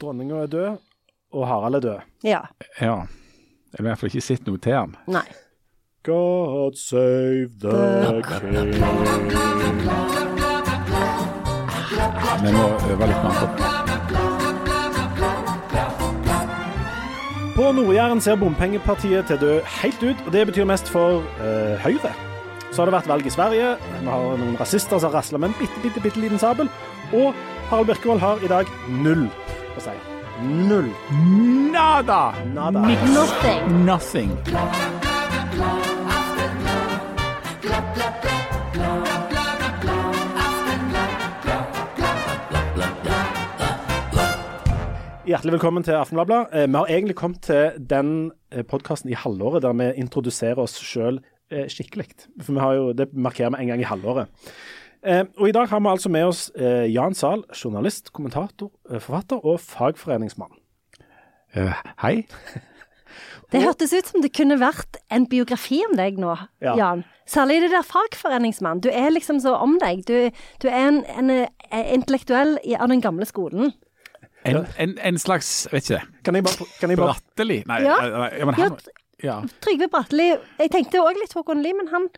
Dronninga er død, og Harald er død. Ja. Ja. Jeg har i hvert fall ikke sett noe til ham. Nei. God save the king. Vi må øve litt mer på det. På Nord-Jæren ser bompengepartiet til å dø helt ut, og det betyr mest for eh, Høyre. Så har det vært valg i Sverige. Vi har noen rasister som rasler med en bitte, bitte, bitte liten sabel. Og Harald Birkevold har i dag null å si. Null. Nada! Nada. Nothing. Nothing. Hjertelig velkommen til Aftenbladet. Eh, Vi har egentlig kommet til den podkasten i halvåret der vi introduserer oss sjøl skikkelig. For vi har jo, det markerer vi en gang i halvåret. Eh, Og i dag har vi altså med oss eh, Jan Zahl, journalist, kommentator, eh, forfatter og fagforeningsmann. Uh, hei. Det hørtes ut som det kunne vært en biografi om deg nå, Ja. Jan. Særlig det der fagforeningsmann. Du er liksom så om deg. Du, du er en, en, en intellektuell av den gamle skolen. En, en, en slags, vet ikke det, Kan jeg bare, kan jeg bare Bratteli? Nei, Ja. eh, ja, men han Ja. Trygve Bratteli. Jeg tenkte òg litt Håkon Lie, men han,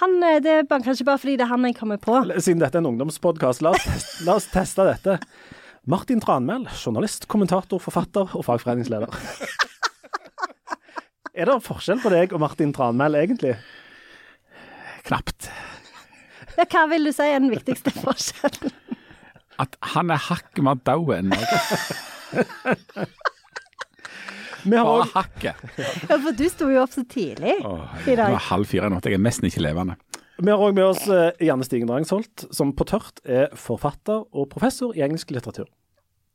han eh, Det er kanskje bare fordi det er han jeg kommer på. Siden dette er en ungdomspodkast, la, la oss teste dette. Martin Tranmæl, journalist, kommentator, forfatter og fagforeningsleder. Er det forskjell på deg og Martin Tranmæl, egentlig? Knapt. Ja, hva vil du si er den viktigste forskjellen? At han er hakket mer dau enn meg. Vi har Bare også, hakket. Ja, for du sto jo opp så tidlig Åh, i Det var halv fire i natt. Jeg er nesten ikke levende. vi har også med oss eh, Janne Stigen Drangsholt, som på tørt er forfatter og professor i engelsk litteratur.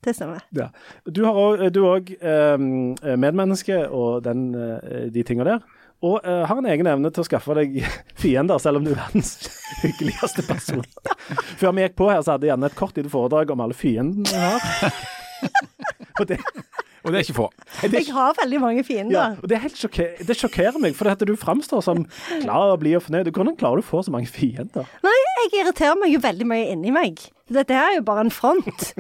Det stemmer. Ja. Du har er òg eh, medmenneske og den, eh, de tinga der. Og uh, har en egen evne til å skaffe deg fiender, selv om du er verdens hyggeligste person. Før vi gikk på her, så hadde Janne et kort lite foredrag om alle fiendene hun har. og det, Og det er ikke få. Jeg har veldig mange fiender. ja, og det, er helt sjokker, det sjokkerer meg, for at du framstår som klar og blid og fornøyd. Hvordan klarer du å få så mange fiender? Nei, jeg irriterer meg jo veldig mye inni meg. Dette er jo bare en front.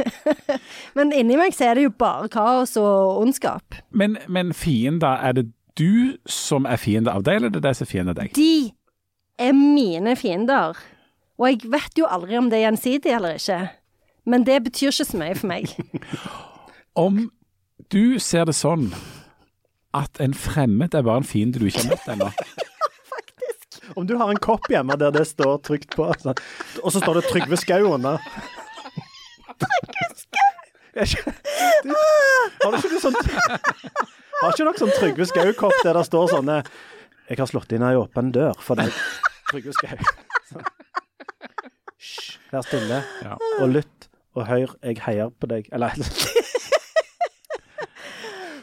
Men inni meg så er det jo bare kaos og ondskap. Men, men fiender, er det du som er fiende av deg, eller er det de som er fiende av deg? De er mine fiender. Og jeg vet jo aldri om det er gjensidig eller ikke. Men det betyr ikke så mye for meg. Om du ser det sånn at en fremmed er bare en fiende du ikke har møtt ennå, Om du har en kopp hjemme der det står trygt på, sånn, og så står det Trygve Skau under. Trygve Skau? Har du ikke du sånn Har ikke dere sånn Trygve Skau-kopp der det står sånne 'Jeg har slått inn ei åpen dør for deg', Trygve Skau. Sånn. Hysj, vær stille Ja. og lytt og hør, jeg heier på deg. Eller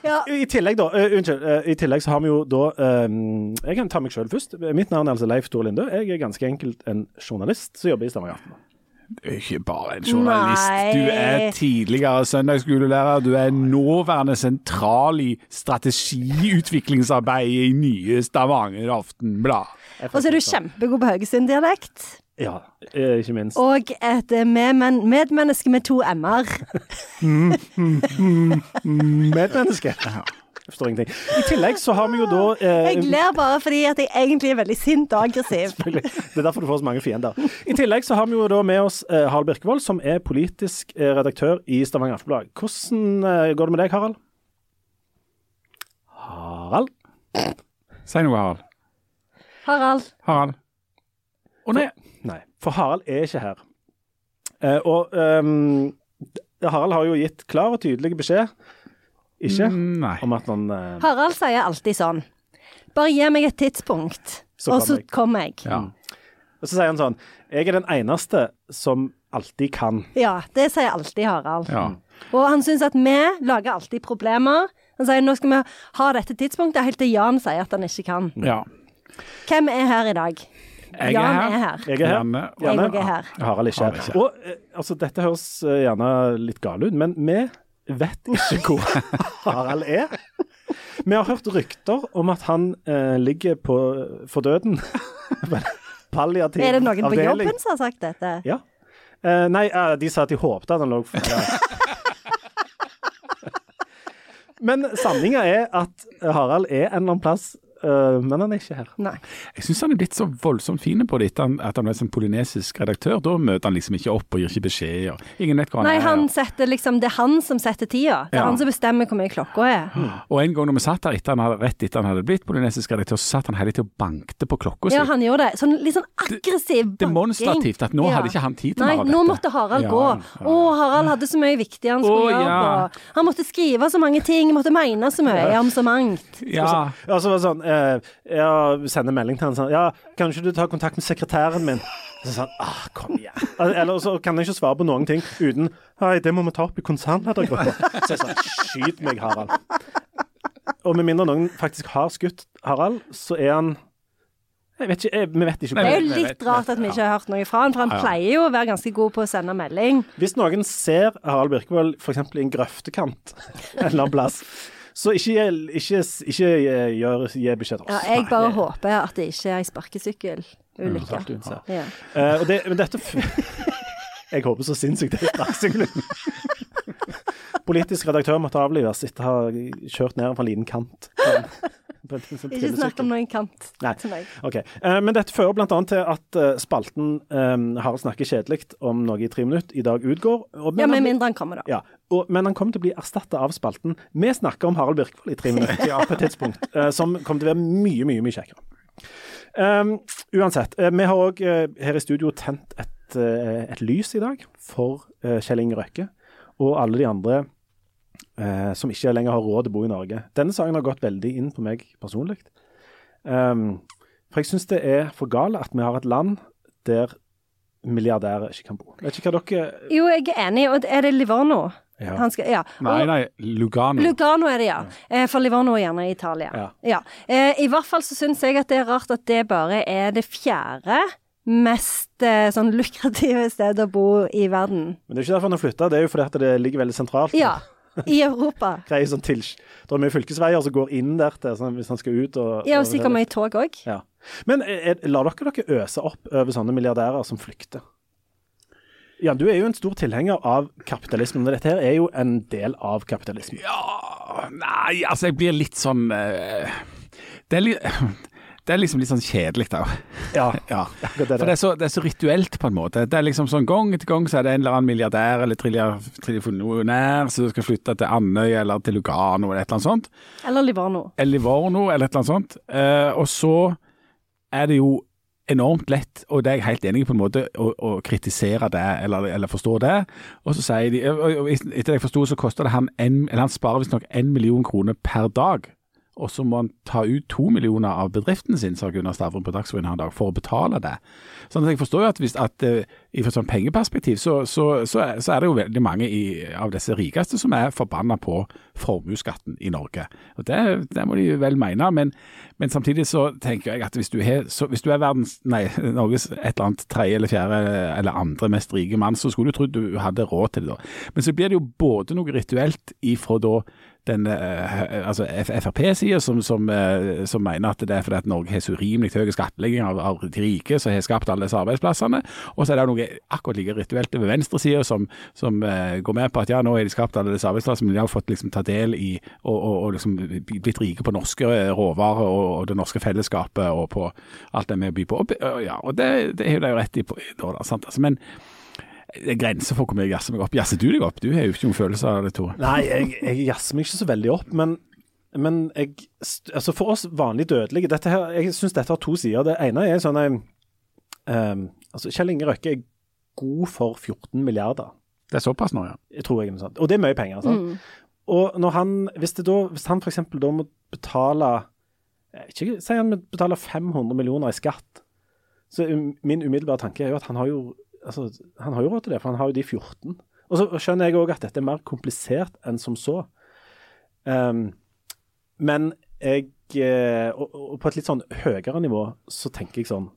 Ja, I tillegg, da, uh, unnskyld, uh, i tillegg så har vi jo da um, Jeg kan ta meg sjøl først. Mitt navn er altså Leif Tore Linde. Jeg er ganske enkelt en journalist som jobber i Stavanger Aftenblad. Du er ikke bare en journalist. Nei. Du er tidligere søndagsskolelærer. Du er nåværende sentral i strategiutviklingsarbeidet i nye Stavanger Aftenblad. Og så er du kjempegod på Haugesund-dialekt. Ja, eh, ikke minst. Og et eh, medmen medmenneske med to m-er. Medmenneske. Jeg forstår ingenting. I tillegg så har vi jo da eh, Jeg ler bare fordi at jeg egentlig er veldig sint og aggressiv. Det er derfor du får så mange fiender. I tillegg så har vi jo da med oss eh, Harald Birkevold, som er politisk eh, redaktør i Stavanger Aftenblad. Hvordan eh, går det med deg, Harald? Harald? Si noe, Harald. Harald. Harald. Å nei. Nei, for Harald er ikke her. Eh, og um, Harald har jo gitt klar og tydelig beskjed, ikke, Mm, Nei. om at han uh, Harald sier alltid sånn. Bare gi meg et tidspunkt, Så og så kommer jeg. kommer jeg. Ja. Og så sier han sånn Jeg er den eneste som alltid kan. Ja, det sier alltid Harald. ja. Og han syns at vi lager alltid problemer. Han sier nå skal vi ha dette tidspunktet, helt til Jan sier at han ikke kan. ja. Hvem er her i dag? Jeg Jan er her. er. Jeg er her. Janne. Janne. jeg er her. Harald ikke Harald her. ikke. Og eh, altså, dette høres eh, gjerne litt gale ut, men vi vet ikke hvor Harald er. Vi har hørt rykter om at han eh, ligger på for døden. Palliativ Er det noen på jobben som har sagt dette? Ja. Eh, nei, eh, de sa at de håpte at han lå for Men sanninga er at Harald er en eller annen plass, men han er ikke her. Nei. Jeg syns han er blitt så voldsomt fin på det etter at han ble sånn polynesisk redaktør. Da møter han liksom ikke opp og gir ikke beskjed. Og ingen vet hva han Nei, er. han setter liksom Det er han som setter tida. Det er Ja. han som bestemmer hvor mye klokka er. Og en gang når vi satt der etter han hadde, rett etter han hadde blitt polynesisk redaktør, så satt han hele tida og bankte på klokka si. Ja, han gjorde det. Sånn litt sånn aggressiv banking. Demonstrativt at nå Ja. hadde ikke han tid til Nei, mer av nå måtte Harald Ja, gå. ja. Å, Harald hadde så mye viktig han skulle Å, gjøre. ja. Han måtte skrive så mange ting, måtte mene så mye om så mangt. Ja. Ja, så var det sånn eh, Jeg sender melding til han sånn Ja, kan ikke du ta kontakt med sekretæren min? Så sa han ah, kom igjen. Eller så kan jeg ikke svare på noen ting uten Hei, det må vi ta opp i konsernledergruppa. Så jeg sa skyt meg, Harald. Og med mindre noen faktisk har skutt Harald, så er han Jeg vet ikke, jeg, vi vet ikke. Det er jo litt rart at vi ikke har hørt noe fra han, for han pleier jo å være ganske god på å sende melding. Hvis noen ser Harald Birkevold f.eks. i en grøftekant en eller annen plass, så ikke, ikke, ikke gjør, gi beskjed til Ja, jeg bare Nei, håper at det ikke er ei sparkesykkelulykke. Mm. Ja. uh, det, men dette f- Jeg håper så sinnssykt det er sparkesykkel. Politisk redaktør måtte avlives etter å ha kjørt ned fra en liten kant. Ikke snakk om noen kant Nei. til meg. Okay. eh, Men dette fører bl.a. til at eh, spalten um, Harald snakker kjedelig om noe i tre minutter i dag utgår. Ja, med mindre han kommer, da. ja, og, men han kommer til å bli erstatta av spalten Vi snakker om Harald Birkvold i tre minutter ja, på et tidspunkt, som kommer til å være mye, mye mye kjekkere. Um, uansett, vi har òg her i studio tent et, et lys i dag for Kjell Inge Røkke og alle de andre eh, som ikke lenger har råd til å bo i Norge. Denne saken har gått veldig inn på meg personlig. Um, for jeg syns det er for galt at vi har et land der milliardærer ikke kan bo. Vet ikke hva dere Jo, jeg er enig. Og er det Livorno? Ja. Han skal, ja. Nei, nei, Lugano. Lugano er det, ja. Eh, For Livorno er gjerne i Italia. Ja. Eh, I hvert fall så syns jeg at det er rart at det bare er det fjerde mest eh, sånn lukrative stedet å bo i verden. Men det er ikke derfor han har flytta, det er jo fordi at det ligger veldig sentralt. Ja. I Europa. Greier sånn til, det er mye fylkesveier som går inn der til, sånn, hvis han skal ut og Ja, og sikkert mye tog òg. Ja. Men er, lar dere dere øse opp over sånne milliardærer som flykter? Ja, du er jo en stor tilhenger av kapitalismen, og dette her er jo en del av kapitalismen. Ja, nei, altså jeg blir litt sånn uh, det, er li, det er liksom litt sånn kjedelig, da. Ja, Ja. For det er, så, det er så rituelt, på en måte. Det er liksom sånn Gang etter gang så er det en eller annen milliardær eller trillionær som skal flytte til Andøy eller til Lugano eller et eller annet sånt. Eller Livorno. Eller Livorno eller et eller annet sånt. Eh, og så er det jo enormt lett, og det er jeg helt enig i på en måte, å, å kritisere det eller, eller forstå det. Og så sier de og, etter det jeg forsto, så koster det han en, eller han sparer visstnok én million kroner per dag. Og så må han ta ut to millioner av bedriften sin, sa Gunnar Stavrum på Dagsrevyen her en dag, for å betale det. Så jeg forstår jo at, hvis, at uh, i et sånn pengeperspektiv, så, så, så, så er det jo veldig mange i, av disse rikeste som er forbanna på formuesskatten i Norge. Og det, det må de vel mene, men, men samtidig så tenker jeg at hvis du, er, hvis du er verdens, nei, Norges et eller annet tredje eller fjerde eller andre mest rike mann, så skulle du tro du hadde råd til det da. Men så blir det jo både noe rituelt ifra da den eh, altså Frp-sida som, som, eh, som mener at det er fordi at Norge har så urimelig høy skattlegging av, av de rike som har skapt alle disse arbeidsplassene. Og så er det noe akkurat like rituelt over venstresida som, som eh, går med på at ja, nå har de skapt alle disse arbeidsplassene, men de har fått liksom ta del i og, og, og liksom blitt rike på norske råvarer og, og det norske fellesskapet og på alt det vi byr på. Og, ja, og det, det er jo de rett i på, da, sant? Altså, men det er grenser for hvor mye jeg jazzer meg opp. Jazzer du deg opp? Du har jo ikke noen følelse av det, Tore. Nei, jeg, jeg jazzer meg ikke så veldig opp, men, men jeg, altså for oss vanlig dødelige dette her, Jeg syns dette har to sider. Det ene er sånn en um, altså Kjell Inge Røkke er god for 14 milliarder, Det er såpass nå, ja. jeg tror jeg. er noe sånt. Og det er mye penger. sant? Mm. Og når han, hvis, det da, hvis han f.eks. da må betale eh, ikke, Si han må betale 500 millioner i skatt, så um, min umiddelbare tanke er jo at han har jo, altså, han har jo råd til det, for han har jo de 14. Og så skjønner jeg òg at dette er mer komplisert enn som så. Um, men jeg eh, og, og på et litt sånn høyere nivå så tenker jeg sånn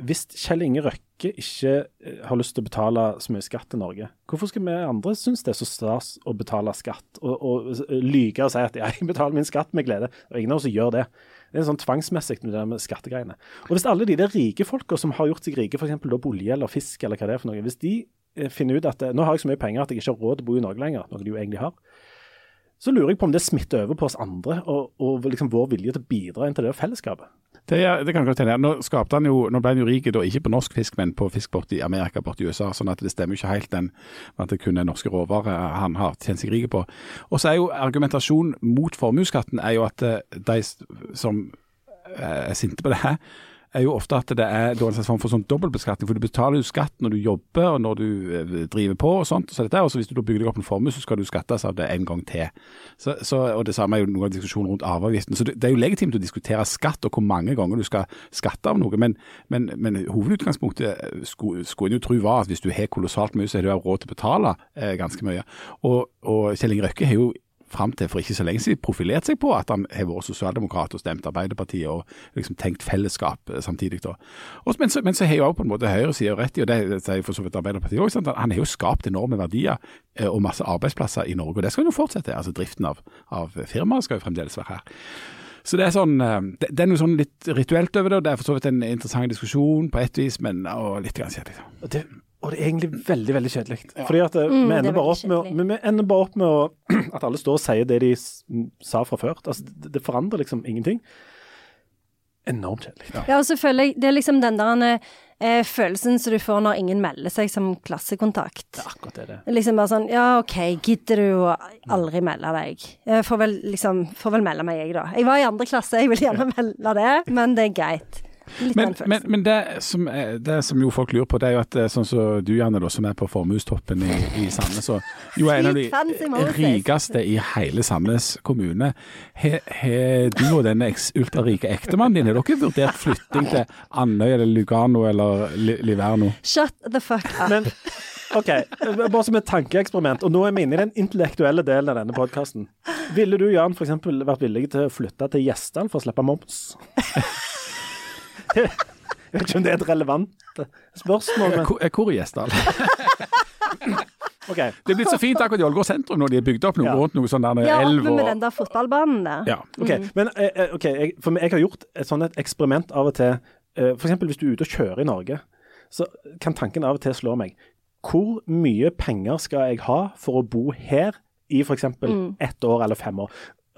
Hvis Kjell Inge Røkke ikke eh, har lyst til å betale så mye skatt til Norge, hvorfor skal vi andre synes det er så stas å betale skatt og, og lyge og si at jeg betaler min skatt med glede? Er ingen av oss gjør det. Det er sånn tvangsmessig med det med skattegreiene. Og hvis alle de der rike folka som har gjort seg rike, f.eks. på olje eller fisk eller hva det er for noe, hvis de eh, finner ut at eh, nå har jeg så mye penger at jeg ikke har råd til å bo i Norge lenger, noe de jo egentlig har, så lurer jeg på om det smitter over på oss andre, og, og liksom vår vilje til å bidra inn til det fellesskapet. Det, det kan godt hende. Nå, jo, nå ble han jo rik ikke på norsk fisk, men på fisk borti Amerika, borti USA. sånn at det stemmer ikke helt den at det kun er norske råvarer han har tjent seg rik på. Og så er jo argumentasjonen mot formuesskatten at eh, de som eh, er sinte på det her, er jo ofte at det er en slags form for sånn dobbeltbeskatning. For du betaler jo skatt når du jobber og når du eh, driver på og sånt. Så dette og så Hvis du da bygger deg opp en formue, så skal du skattes av det en gang til. Så, så, og Det samme er jo noe av diskusjonen rundt arveavgiften. Så det, det er jo legitimt å diskutere skatt og hvor mange ganger du skal skatte av noe. Men, men, men hovedutgangspunktet eh, skulle, en jo tro var at hvis du har kolossalt mye, så har du råd til å betale eh, ganske mye. Og, og Kjell Inge Røkke har jo fram til for ikke så lenge siden profilert seg på at han har vært sosialdemokrat og stemt Arbeiderpartiet og liksom tenkt fellesskap eh, samtidig. da. Og, men, så, men så har jo på en måte høyresida rett i, og det sier for så vidt Arbeiderpartiet òg, han har jo skapt enorme verdier eh, og masse arbeidsplasser i Norge. og Det skal jo fortsette. altså Driften av, av firmaet skal jo fremdeles være her. Så det er sånn, eh, det, er noe sånn litt rituelt over det, og det er for så vidt en interessant diskusjon på ett vis, men og litt grann kjedelig. Det, og det er egentlig veldig veldig kjedelig. Fordi at eh, Mm, vi, ender er bare opp med, vi, vi ender bare opp med å, at alle står og sier det de sa fra før. Altså, det, det forandrer liksom ingenting. Enormt kjedelig. Ja, og selvfølgelig. Det er liksom den der eh, følelsen som du får når ingen melder seg som klassekontakt. Det er akkurat det det. Liksom bare sånn Ja, OK, gidder du å aldri melde deg? Jeg får vel liksom Får vel melde meg, jeg, da. Jeg var i andre klasse, jeg vil gjerne melde det, men det er greit. Men, men, men det, som, er- det som jo folk lurer på, det er jo at er sånn som du, Janne, da, som er på formuestoppen i, i Sandnes, og jo er en av de rikeste i hele Sandnes kommune. Har du og denne ultrarike ektemannen din, har dere vurdert flytting til Andøy eller Lugano eller Liverno? Shut the fuck up. Men OK, bare som et tankeeksperiment, og nå er vi inne i den intellektuelle delen av denne podkasten. Ville du, Jan, f.eks. vært villig til å flytte til Gjesdal for å slippe moms? Jeg vet ikke om det er et relevant spørsmål, men Hvor- eh, Hvor i Gjesdal? Okay. Det er blitt så fint akkurat i Ålgård sentrum når de har bygd opp noe Ja. rundt noe sånn der Ja, elv oppe med og den der fotballbanen der. ja. Ok, men eh, eh, jeg, for jeg har gjort et sånt eksperiment av og til. Uh, F.eks. hvis du er ute og kjører i Norge, så kan tanken av og til slå meg. Hvor mye penger skal jeg ha for å bo her i f.eks. Mm. ett år eller fem år?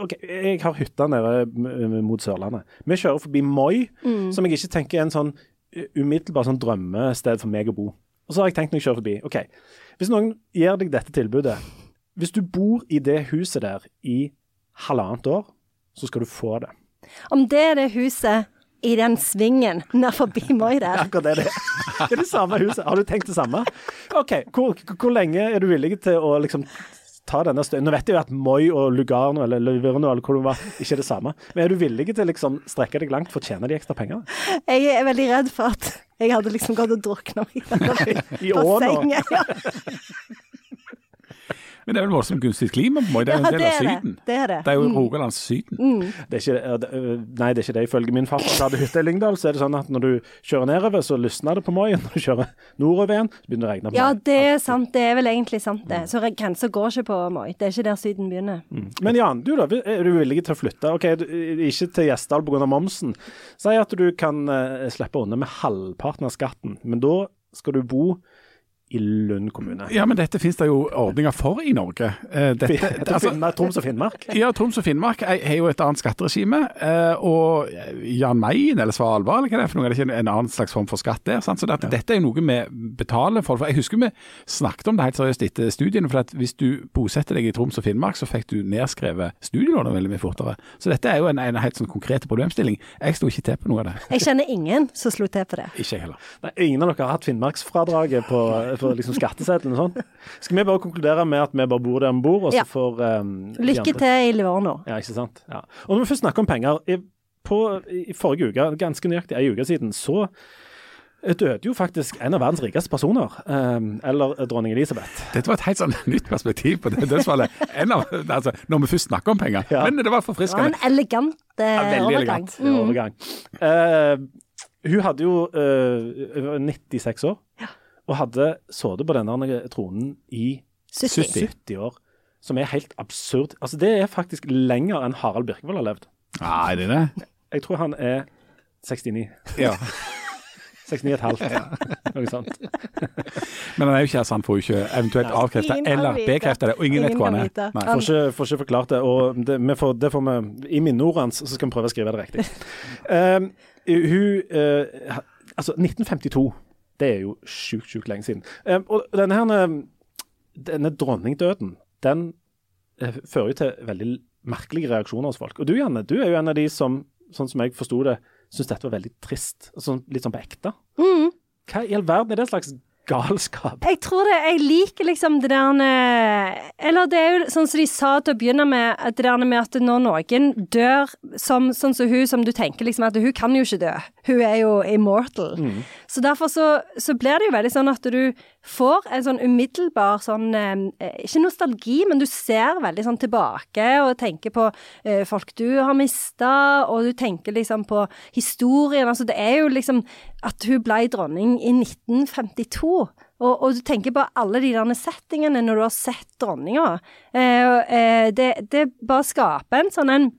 Ok, Jeg har hytta nede mot Sørlandet. Vi kjører forbi Moi, Mm. som jeg ikke tenker er en sånn uh, umiddelbar sånn drømmested for meg å bo. Og så har jeg tenkt når jeg kjører forbi OK, hvis noen gir deg dette tilbudet Hvis du bor i det huset der i halvannet år, så skal du få det. Om det er det huset i den svingen nær forbi Moi der. Akkurat det det er. Det er det samme huset. Har du tenkt det samme? OK, hvor, hvor lenge er du villig til å liksom ta denne støyen? Nå vet jeg jo at Moi og Lugano eller Liverno eller hvor det var, ikke er det samme. Men er du villig til å liksom strekke deg langt for å tjene de ekstra pengene? Jeg er veldig redd for at jeg hadde liksom gått og drukna i denne I år nå? bassenget. Ja, Men det er vel voldsomt gunstig klima på Moi, det er jo ja en del av det. Syden. Det er det. Det er jo Rogalands Syden. Det er ikke, nei, det er ikke det. Ifølge min farfar som hadde hytte i Lyngdal, så er det sånn at når du kjører nedover, så lysner det på Moi. Når du kjører nordover igjen, så begynner det å regne på Moi. Ja, det er sant. Det er vel egentlig sant, det. Så grensa går ikke på Moi. Det er ikke der Syden begynner. Men Jan, du da, er du villig til å flytte? Ok, Ikke til Gjesdal pga. momsen. Si at du kan eh, slippe unna med halvparten av skatten, men da skal du bo i Lund kommune. Ja, men dette finnes det jo ordninger for i Norge. Eh, Dette, altså, Finnmark, Troms og Finnmark? ja, Troms og Finnmark er- har jo et annet skatteregime. eh, Og Jan Mayen eller Svalbard, eller hva det er for noe, er det ikke en annen slags form for skatt der? Sant? Så det, at dette er jo noe vi betaler for. For Jeg husker vi snakket om det helt seriøst etter studiene. For at hvis du bosetter deg i Troms og Finnmark, så fikk du nedskrevet studielånet veldig mye fortere. Så dette er jo en, en helt sånn konkret problemstilling. Jeg sto ikke til på noe av det. Jeg kjenner ingen som slo til på det. Ikke jeg heller. Nei, ingen av dere har hatt Finnmarksfradraget på, på liksom skatteseddelen og sånn? Skal vi bare konkludere med at vi bare bor der vi bor, og så Ja. får um, Lykke til i Livorno. Ja, ikke sant. Ja. Og når vi først snakker om penger i, på, I forrige uke, ganske nøyaktig ei uke siden, så døde jo faktisk en av verdens rikeste personer. Um, eller dronning Elisabeth. Dette var et helt sånn nytt perspektiv på det dødsfallet. En av, altså, når vi først snakker om penger. Ja. Men det var Det var forfriskende. en elegant eh, Ja, veldig overgang. elegant. Mm. overgang. Uh, hun hadde jo uh, 96 år, og hadde sittet på denne tronen i 70. 70 år. Som er helt absurd. Altså, det er faktisk lenger enn Harald Birkevold har levd. Nei, det er det. Jeg tror han er 69. Ja. 69,5. Noe sånt. Men han er jo ikke her, så han får jo ikke eventuelt avkrefte eller bekrefta det. Og ingen, vet hvor han er. Nei. Får ikke, får ikke forklart det. Og det, vi får, det får vi I minneordet hans så skal vi prøve å skrive det riktig. Um, hun uh, Altså, 1952. Det er jo sjukt, sjukt lenge siden. Og denne her Denne dronningdøden, den eh, fører jo til veldig merkelige reaksjoner hos folk. Og du, Janne, du er jo en av de som, sånn som jeg forsto det, syns dette var veldig trist. Sånn, litt sånn på ekte. Mm. Hva i all verden er det slags galskap? Jeg tror det, jeg liker liksom det der Eller det er jo sånn som de sa til å begynne med, at det der med at når noen dør som, sånn som hun, som du tenker liksom at hun kan jo ikke dø. Hun er jo immortal. Så derfor så, så blir det jo veldig sånn at du får en sånn umiddelbar sånn eh, Ikke nostalgi, men du ser veldig sånn tilbake og tenker på eh, folk du har mista, og du tenker liksom på historien. Altså det er jo liksom at hun ble dronning i 1952. Og, og du tenker på alle de der settingene når du har sett dronninga. Eh, eh, det, det bare skaper en sånn en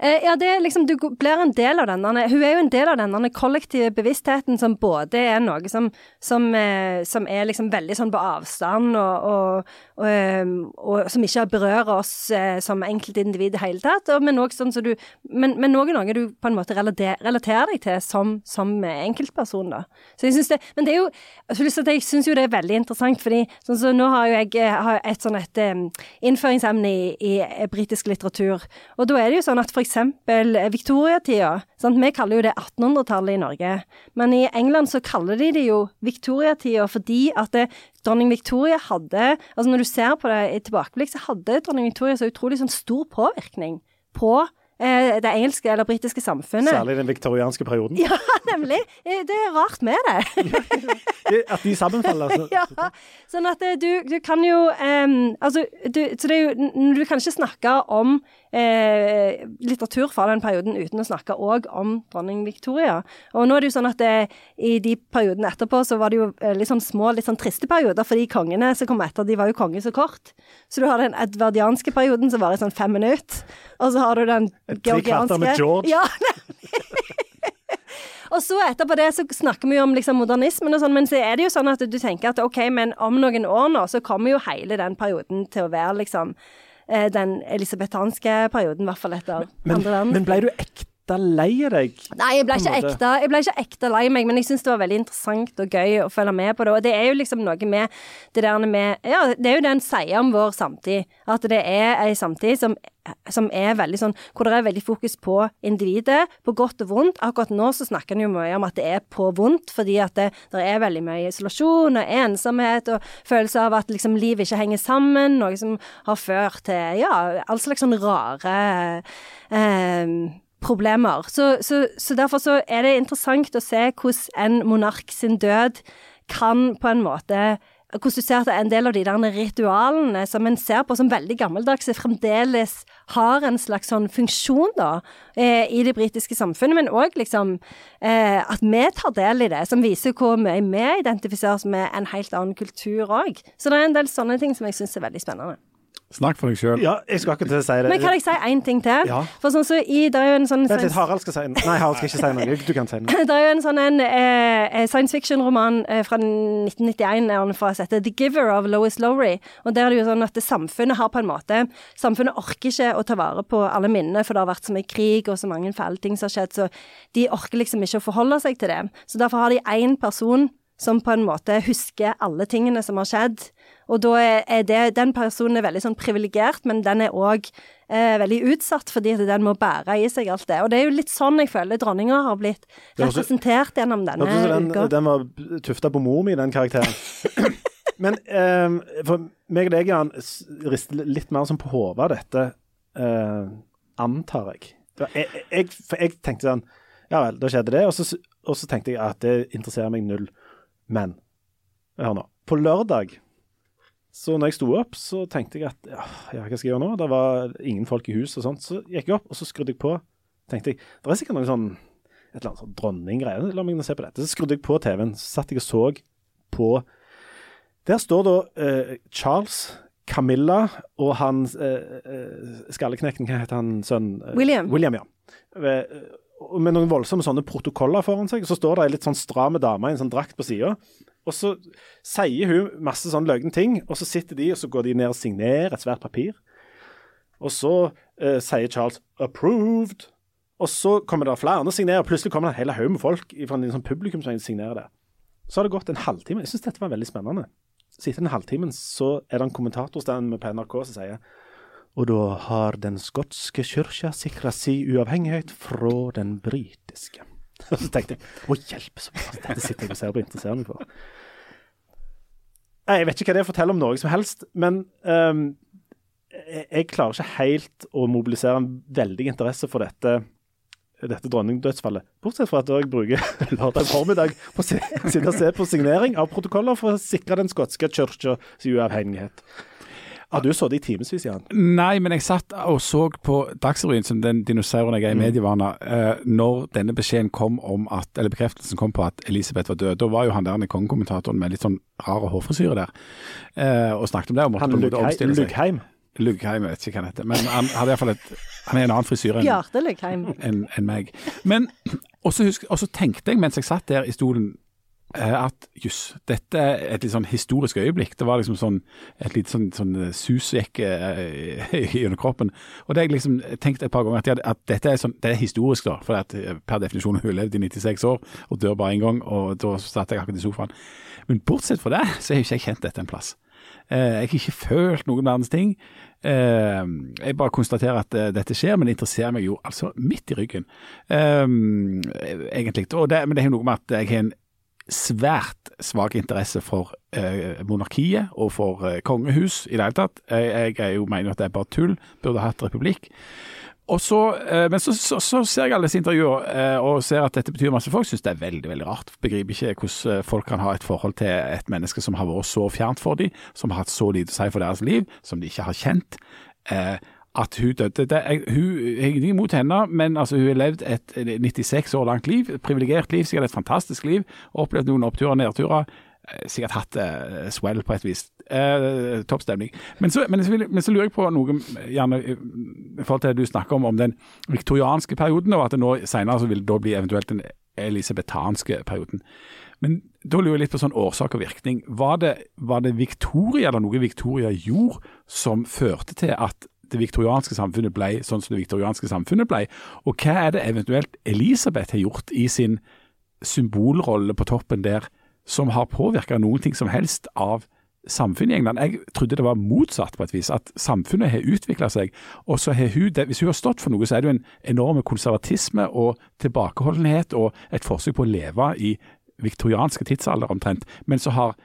ja, det er liksom, du blir en del av denne Hun er jo en del av denne kollektive bevisstheten som både er noe som, som, eh, som er liksom veldig sånn på avstand, og, og, og, eh, og som ikke berører oss eh, som enkeltindivid i det hele tatt, men òg sånn som du Men, men noe, noe du på en måte relater, relaterer deg til som, som enkeltperson, da. Så jeg synes det Men det er jo Jeg syns jo det er veldig interessant, fordi sånn så nå har jo jeg eh, har et sånn et um, innføringsemne i, i eh, britisk litteratur, og da er det jo sånn at for eksempel viktoriatida. Vi kaller jo det 1800-tallet i Norge, men i England så kaller de det jo viktoriatida fordi at det, dronning Victoria hadde Altså når du ser på det i tilbakeblikk, så hadde dronning Victoria så utrolig sånn stor påvirkning på eh, det engelske eller britiske samfunnet. Særlig den viktorianske perioden. Ja, nemlig. Eh, Det er rart med det. At de sammenfaller. Altså. ja, sånn at eh, du, du kan jo um, Altså, du, så det er jo Du kan ikke snakke om eh, litteratur fra den perioden uten å snakke òg om dronning Victoria. Og nå er det jo sånn at det, i de periodene etterpå så var det jo eh, litt sånn små, litt sånn triste perioder, fordi kongene som kom etter, de var jo konge så kort. Så du har den edvardianske perioden som varer i sånn fem minutter, og så har du den Tre kvarter med George. Ja, og så etterpå det så snakker vi jo om liksom modernismen og sånn, men så er det jo sånn at du tenker at ok, men om noen år nå, så kommer jo hele den perioden til å være liksom eh, den elisabetanske perioden, i hvert fall etter Men, andre verden. men ble du ekte lei deg? Nei, jeg ble ekte Jeg ble ikke ekte lei meg, men jeg syns det var veldig interessant og gøy å følge med på det. Og det er jo liksom noe med det der med Ja, det er jo det en sier om vår samtid. At det er ei samtid som, som er veldig sånn Hvor det er veldig fokus på individet, på godt og vondt. Akkurat nå så snakker en jo mye om at det er på vondt, fordi at det, det er veldig mye isolasjon og ensomhet og følelse av at liksom livet ikke henger sammen. Noe som har ført til ja, all slags sånn rare eh, problemer. Så, så, så derfor så er det interessant å se hvordan en monark sin død kan på en måte hvordan du ser at en del av de der ritualene som en ser på som veldig gammeldagse, fremdeles har en slags sånn funksjon da, eh, i det britiske samfunnet, men òg liksom eh, at vi tar del i det, som viser hvor mye vi identifiserer oss med en helt annen kultur òg. Så det er en del sånne ting som jeg syns er veldig spennende. Snakk for deg sjøl. Ja, jeg skal akkurat til å si det. Men kan jeg si én ting til? Ja. For sånn så i, det er jo en sånn Vent litt, Harald skal si noe. Nei, Harald skal ikke si noe. Du kan si noe. Det er jo en sånn en, eh, science fiction-roman eh, fra 1991 er han fra som heter The Giver of Lois Lowry. Og der er det jo sånn at det samfunnet har på en måte Samfunnet orker ikke å ta vare på alle minnene, for det har vært så mye krig og så mange fæle ting som har skjedd, så de orker liksom ikke å forholde seg til det. Så derfor har de én person som på en måte husker alle tingene som har skjedd. Og da er, det, den personen er veldig sånn privilegert, men den er òg eh, veldig utsatt, fordi at den må bære i seg alt det. Og det er jo litt sånn jeg føler dronninga har blitt er representert gjennom denne uka. den, den var tufta på mor mi, den karakteren. Men eh, for meg og deg, Jan, rister litt mer som på hodet av dette, eh, antar jeg. Jeg, jeg. For jeg tenkte sånn Ja vel, da skjedde det. Og så, og så tenkte jeg at det interesserer meg null. Men hør nå. På lørdag, så når jeg sto opp, så tenkte jeg at ja, ja, hva skal jeg gjøre nå? Det var ingen folk i huset og sånt. Så gikk jeg opp, og så skrudde jeg på. tenkte jeg, Det er sikkert noe sånn et eller annet sånn dronninggreie. La meg nå se på dette. Så skrudde jeg på TV-en, så satt jeg og så på Der står da eh, Charles, Camilla og han eh, eh, skalleknekten, hva heter han sønnen? Eh, William. William, ja. Eh, med noen voldsomme sånne protokoller foran seg. Så står det ei litt sånn stram dame i en sånn drakt på sida. Og så sier hun masse sånn løgne ting, og så sitter de og så går de ned og signerer et svært papir. Og så eh, sier Charles 'approved'. Og så kommer det flere andre signerer, og plutselig kommer det en hel haug med folk fra en sånn publikum som signerer det. Så har det gått en halvtime. Jeg syns dette var veldig spennende. Så etter den halvtime så er det en kommentatorstand på NRK som sier og da har den skotske kyrkja sikra si uavhengighet fra den britiske. Og så tenkte jeg å hjelpe så mye, dette sitter jeg og ser på og interesserer meg for. Nei, Jeg vet ikke hva det forteller om noe som helst, men um, jeg, klarer ikke helt å mobilisere en veldig interesse for dette dette dronningdødsfallet. Bortsett fra at jeg bruker lørdag formiddag på å se på signering av protokoller for å sikre den skotske kirkas uavhengighet. Har du sittet i timevis, Jan? Nei, men jeg satt og så på Dagsrevyen, som den dinosauren jeg er i Mm. medievana, eh, når denne beskjeden kom om at, eller bekreftelsen kom på at Elisabeth var død. Da var jo han der kongekommentatoren med litt sånn rar hårfrisyre der, eh, og snakket om det. og måtte Han på en måte Lughei- omstille seg. Luggheim. Luggheim, jeg vet ikke hva han heter. Men han hadde iallfall et Han er en annen frisyre enn en, en meg. Men og så husk- tenkte jeg mens jeg satt der i stolen at jøss, dette er et litt sånn historisk øyeblikk. Det var liksom sånn et lite sånn, sånn eh, sus gikk eh, gjennom kroppen. Og det har jeg liksom tenkt et par ganger, at, jeg, at dette er, sånn, det er historisk, da. For at eh, per definisjon har hun levd i 96 år og dør bare én gang, og da satt jeg akkurat i sofaen. Men bortsett fra det, så har jo ikke jeg kjent dette en plass. Eh, Jeg har ikke følt noen verdens ting. Eh, Jeg bare konstaterer at eh, dette skjer, men det interesserer meg jo altså midt i ryggen, eh, egentlig. Det, men det er jo noe med at jeg har en svært svak interesse for eh, monarkiet og for eh, kongehus i det hele tatt. Jeg, jeg jo mener at det er bare tull, burde hatt republikk. Og så, eh, men så, så, så ser jeg alle disse intervjuer eh, og ser at dette betyr masse. Folk syns det er veldig veldig rart. Begriper ikke hvordan eh, folk kan ha et forhold til et menneske som har vært så fjernt for dem, som har hatt så lite å si for deres liv, som de ikke har kjent. Eh, at hun døde det, jeg, Hun jeg har ingenting imot henne, men altså, hun har levd et 96 år langt liv. Privilegert liv, sikkert et fantastisk liv. Opplevd noen oppturer og nedturer. Eh, Sikkert hatt eh, swell på et vis. Uh, Topp stemning. Men så, men, men så lurer jeg på noe gjerne i forhold til det du snakker om, om den viktorianske perioden, og at det nå senere så vil det da bli eventuelt den elisabetanske perioden. Men da lurer jeg litt på sånn årsak og virkning. Var det, var det Victoria, eller noe Victoria gjorde, som førte til at det viktorianske samfunnet ble sånn som det viktorianske samfunnet ble? Og hva er det eventuelt Elisabeth har gjort i sin symbolrolle på toppen der, som har påvirka noen ting som helst av samfunnet i England. Jeg trodde det var motsatt på et vis, at samfunnet har utvikla seg. Og så har hun, det, Hvis hun har stått for noe, så er det jo en enorm konservatisme og tilbakeholdenhet og et forsøk på å leve i viktorianske tidsalder omtrent. Men så har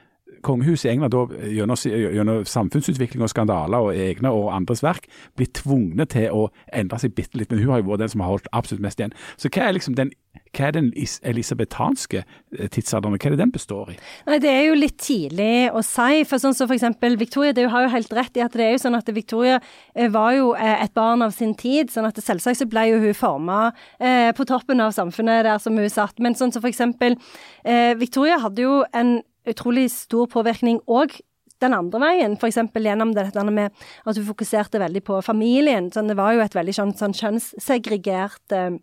kongehuset i England da, gjennom, gjennom samfunnsutvikling og skandaler og egne og andres verk blir tvungne til å endre seg bitte litt. Men hun har jo vært den som har holdt absolutt mest igjen. Så hva er liksom den hva er den is- elisabetanske eh, tidsalderen, hva er det den består i? Nei, Det er jo litt tidlig å si. for sånn som for eksempel Victoria, det har jo helt rett i at det er jo sånn at Victoria eh, var jo eh, et barn av sin tid. sånn at Selvsagt så ble jo hun forma eh, på toppen av samfunnet der som hun satt. Men sånn som eksempel eh, Victoria hadde jo en utrolig stor påvirkning òg den andre veien, f.eks. gjennom dette med at du fokuserte veldig på familien. Sånn, det var jo et veldig sånn, sånn kjønnssegregert eh,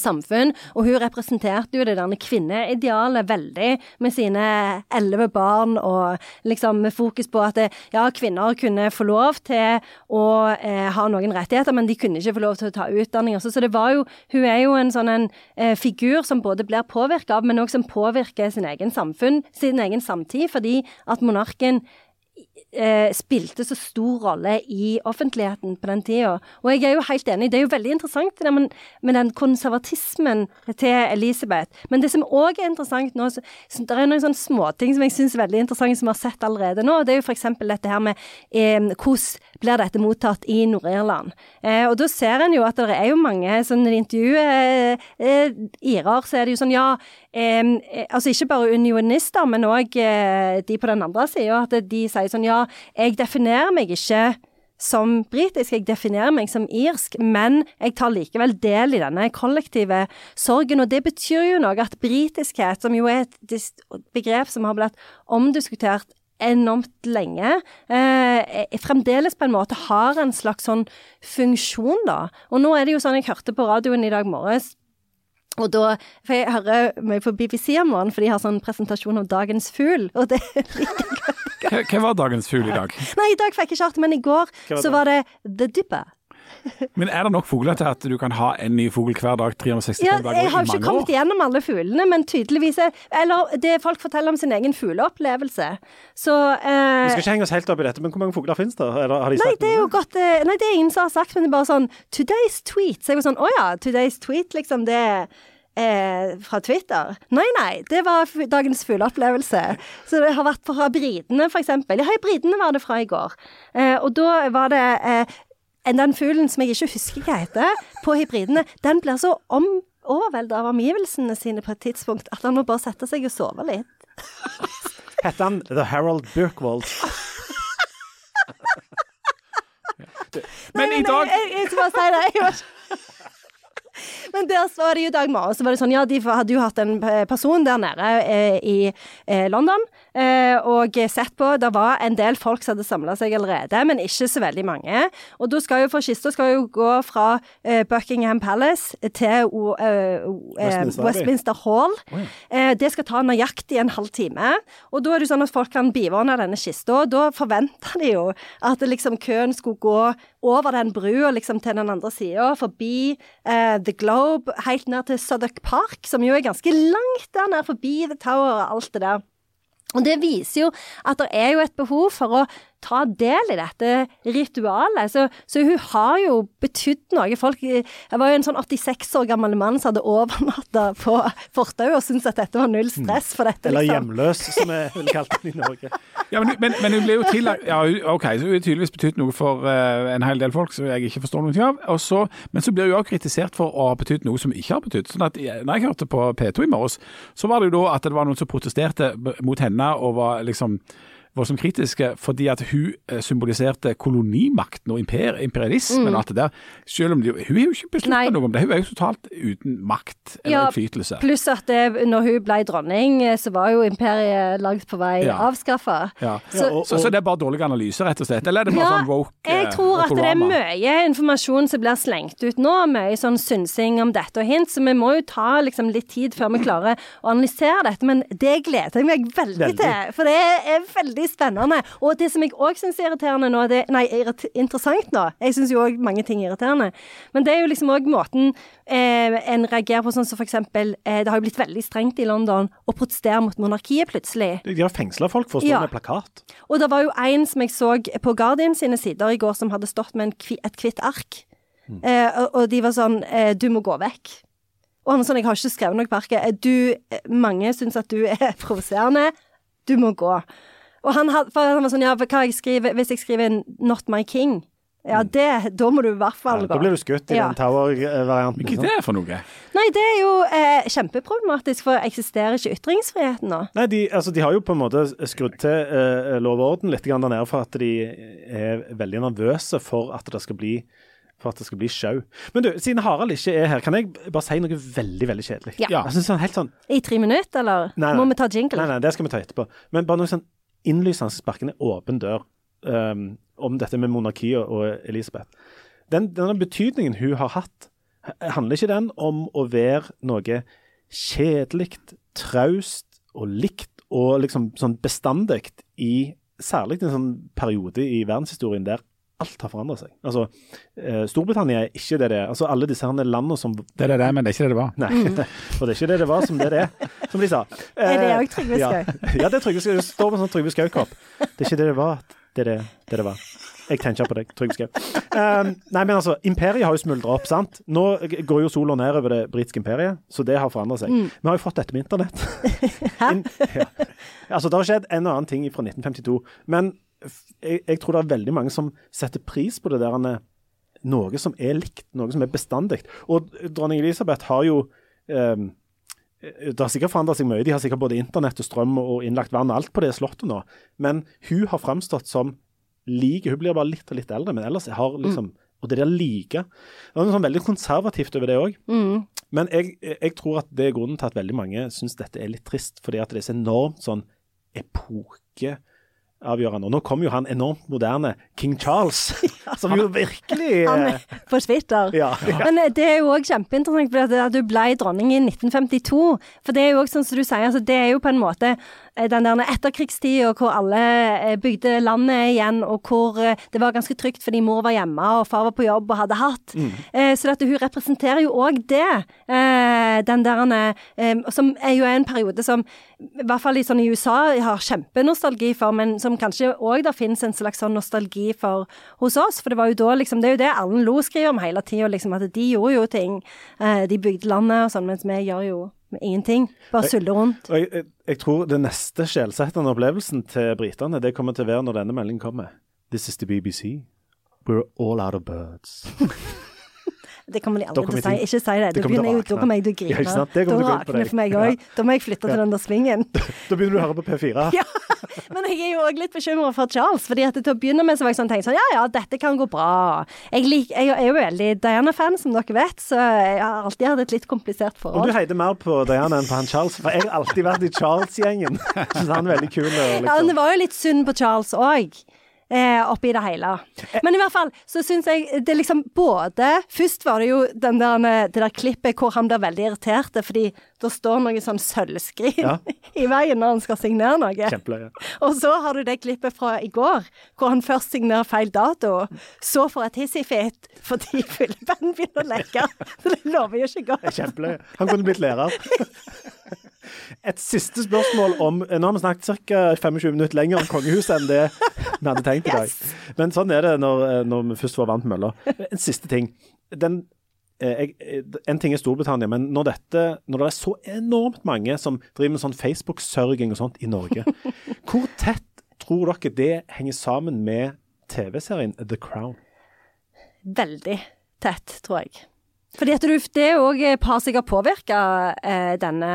samfunn, og hun representerte jo det der kvinneidealet veldig med sine elleve barn, og liksom med fokus på at det, ja, kvinner kunne få lov til å eh, ha noen rettigheter, men de kunne ikke få lov til å ta utdanning. også. så det var jo, hun er jo en sånn en eh, figur som både blir påvirka av, men også som påvirker sin egen samfunn, sin egen samtid, fordi at monarken eh, spilte så stor rolle i offentligheten på den tida. Og jeg er jo helt enig, det er jo veldig interessant det med, med den konservatismen til Elisabeth. Men det som òg er interessant nå, så, så det er noen småting som jeg syns er veldig interessante som vi har sett allerede nå. Det er jo f.eks. dette her med eh, hvordan blir dette mottatt i Nord-Irland. Eh, og da ser en jo at det er jo mange sånn intervjuer eh, eh, irer, så er det jo sånn ja eh, eh, Altså ikke bare unionister, men òg eh, de på den andre sida, at de sier sånn ja, jeg definerer meg ikke som britisk, jeg definerer meg som irsk, men jeg tar likevel del i denne kollektive sorgen. Og det betyr jo noe at britiskhet, som jo er et begrep som har blitt omdiskutert enormt lenge, eh, er- fremdeles på en måte har en slags sånn funksjon, da. Og nå er det jo sånn, jeg hørte på radioen i dag morges, Og da, for Jeg hører mye på BBC om morgenen, for de har sånn presentasjon av dagens fugl. Og det Hva, hva var dagens fugl i dag? Nei, i dag fikk jeg ikke hørt det, men i går var så var det The Dipper. Men er det nok fugler til at du kan ha en ny fugl hver dag 365 Ja, dager jeg har ikke kommet år? gjennom alle fuglene, men tydeligvis er Eller det folk forteller om sin egen fugleopplevelse. Så Vi eh, skal ikke henge oss helt opp i dette, men hvor mange fugler finnes det? Eller, har de Nei, det er jo godt eh, Nei, det er ingen som har sagt, men det er bare sånn Today's tweet. Så jeg var sånn Å ja, today's tweet, liksom. Det er eh, fra Twitter. Nei, nei, det var f- dagens fugleopplevelse. Så det har vært fra Bridene, for eksempel. Ja, britene var det fra i går. Eh, og da var det eh, den fuglen som jeg ikke husker hva heter, på hybridene. den blir så om overveldet av omgivelsene sine på et tidspunkt at han må bare sette seg og sove litt. Heter han The Harold Birkwold? Men Nei, i dag Jeg, jeg, bare si det. Jeg var Men der var det jo Dagmar, dag morgen, så var det sånn, ja, de hadde jo hatt en eh, person der nede eh, i eh, London, og sett på, det var en del folk som hadde samlet seg allerede, men ikke så veldig mange. Og da skal jo, for kista skal jo gå fra eh, Buckingham Palace til eh, eh, Westminster Westminster Hall. Eh, det skal ta nøyaktig en halv time. Og da er det sånn at folk kan bivåne denne kista, da forventer de jo at liksom køen skulle gå over den brua liksom til den andre sida, forbi eh, The Globe, helt ned til Southwark Park, som jo er ganske langt der nede, forbi The Tower og alt det der. Og det viser jo at det er jo et behov for å ta del i dette ritualet. Så, så hun har jo betydd noe. Folk jeg var jo en sånn 86 år gammel mann som hadde overnatta på fortauet og syntes at dette var null stress for dette, Eller liksom. hjemløs, som vi ville kalt den i Norge. Ja, men, men, men hun ble jo tillagt Ja, OK, så hun har tydeligvis betydd noe for uh, en hel del folk som jeg ikke forstår noe av. Og så, men så blir hun også kritisert for å ha betydd noe som ikke har betydd. Sånn at når jeg hørte på P2 i morges, så var det jo da at det var noen som protesterte mot henne og var liksom var som kritiske fordi at hun eh, symboliserte kolonimakten og imper, imperialismen og alt det der. Selv om de, hun har jo ikke Nei. besluttet noe om det. Hun er jo totalt uten makt eller Ja, innflytelse. Pluss at det, når hun ble dronning, eh, så var jo imperiet langt på vei Ja. avskaffa. Ja. Så- Ja, og- Så, så det er bare dårlig analyse, rett og slett? Eller er det bare Ja, sånn woke jeg eh, tror at det er mye informasjon som blir slengt ut nå, mye sånn synsing om dette og hint, så vi må jo ta liksom litt tid før vi klarer å analysere dette, men det gleder jeg meg veldig, Veldig. til, for det er veldig spennende. Og det som jeg òg syns er irriterende nå, det, nei, interessant nå, jeg syns jo òg mange ting er irriterende, men det er jo liksom òg måten eh, en reagerer på, sånn som for eksempel, eh, det har jo blitt veldig strengt i London å protestere mot monarkiet plutselig. De har fengsla folk for å stå Ja. med plakat. Og det var jo en som jeg så på Guardian sine sider i går, som hadde stått med kvi, et hvitt ark. Eh, og, og de var sånn eh, Du må gå vekk. Og han var sånn Jeg har ikke skrevet noe på arket. Eh, Du, eh, mange syns at du er provoserende. Du må gå. Og han, had, for han var sånn Ja, hva jeg skriver Hvis jeg skriver 'Not my king', ja, det Da må du i hvert fall Ja, gå. da blir du skutt i Ja. den Tower-varianten. Hva er det for noe? Nei, det er jo eh, kjempeproblematisk, for eksisterer ikke ytringsfriheten nå? Nei, de, altså, de har jo på en måte skrudd til eh, lov og orden litt der nede for at de er veldig nervøse for at det skal bli for at det skal bli show. Men du, siden Harald ikke er her, kan jeg bare si noe veldig veldig kjedelig? Ja. Ja. Jeg synes sånn helt sånn I tre minutter, eller Nei, må vi ta jingle? Nei, nei, det skal vi ta etterpå. Men bare noe sånn innlysende sparkende en åpen dør um, om dette med monarkiet og Elisabeth. Den, denne betydningen hun har hatt, handler ikke den om å være noe kjedelig, traust og likt og liksom sånn bestandig i særlig en sånn periode i verdenshistorien der alt har forandret seg. Altså, eh, Storbritannia er ikke det det er. Altså, alle disse her landene som Det er det, men det er ikke det det var. Nei, for det er ikke det det var som det det er, som de sa. Mm. Er det òg også Trygve ja. Skau? Ja, det er Trygve Skau. Det står med sånn Trygve Skau-kopp. Det er ikke det det var. Det er det det, det var. Jeg tenker på deg, Trygve Skau. Um, nei, men altså, imperiet har jo smuldra opp, sant. Nå går jo sola ned over det britiske imperiet, så det har forandra seg. Mm. Vi har jo fått dette med internett. In, ja. Altså, det har skjedd en og annen ting fra 1952, men jeg, jeg tror det er veldig mange som setter pris på det der er noe som er likt, noe som er bestandig. Og dronning Elisabeth har jo um, det har sikkert forandret seg mye. De har sikkert både internett og strøm og innlagt vann og alt på det slottet nå. Men hun har framstått som like. Hun blir bare litt og litt eldre, men ellers har liksom Og det der like Det er noe sånn veldig konservativt over det òg. Mm. Men jeg, jeg tror at det er grunnen til at veldig mange syns dette er litt trist, fordi at det er så enormt sånn epoke avgjørende. Og nå kommer jo han enormt moderne King Charles, som jo virkelig Han forsvitter. er på Twitter. ja, ja. Men eh, det er jo òg kjempeinteressant, for at du ble dronning i 1952. For det er jo òg sånn som du sier, altså det er jo på en måte eh, den der etterkrigstida hvor alle eh, bygde landet igjen, og hvor eh, det var ganske trygt fordi mor var hjemme og far var på jobb og hadde hatt. Mm. Så at hun representerer jo òg det. Eh, Den der eh, Som er jo en periode som i hvert fall i, sånn i USA har kjempenostalgi for, men som kanskje òg det finnes en slags sånn nostalgi for hos oss. For det var jo da liksom Det er jo det Erlend Lo skriver om hele tida, liksom, at de gjorde jo ting. De bygde landet og sånn, mens vi gjør jo ingenting. Bare suller rundt. Jeg, jeg, jeg tror det neste skjellsettende opplevelsen til britene, det kommer til å være når denne meldingen kommer. This is the BBC. We're all out of birds. Det kommer de aldri til å si. Ikke si det. å begynner jeg, da kommer jeg til å grine. Det da rakner for meg òg. Da må jeg flytte til den der svingen. Da begynner du å høre på P4. Ja, Men jeg er jo òg litt bekymra for Charles. fordi at til å begynne med så var jeg sånn tenkt sånn Ja ja, dette kan gå bra. Jeg, lik, jeg er jo veldig Diana-fan, som dere vet, så jeg har alltid hatt et litt komplisert forhold. Og du forhold. mer på Diana enn på han Charles, for jeg har alltid vært i Charles-gjengen. Syns han er veldig kul. Liksom. Ja, men det var jo litt synd på Charles òg. Eh, oppi det hele. Men i hvert fall så syns jeg det liksom både Først var det jo den der, det der klippet hvor han blir veldig irritert fordi det står noe sånn sølvskrin Ja. i veien når han skal signere noe. Kjempeløye. Og så har du det klippet fra i går, hvor han først signerer feil dato, så får et hissig-fit fordi fyllepennen begynner å lekke. Så det lover jo ikke godt. Kjempeløye. Han kunne blitt lærer. Et siste spørsmål om Nå har vi snakket ca. 25 minutter lenger om kongehuset enn det vi hadde tenkt i dag. Men sånn er det når, når vi først får vant mølla. En siste ting. Den, eh, jeg, en ting er Storbritannia, men når, dette, når det er så enormt mange som driver med sånn Facebook-sørging og sånt i Norge, hvor tett tror dere det henger sammen med TV-serien The Crown? Veldig tett, tror jeg. Fordi at du, det òg har sikkert påvirka eh, denne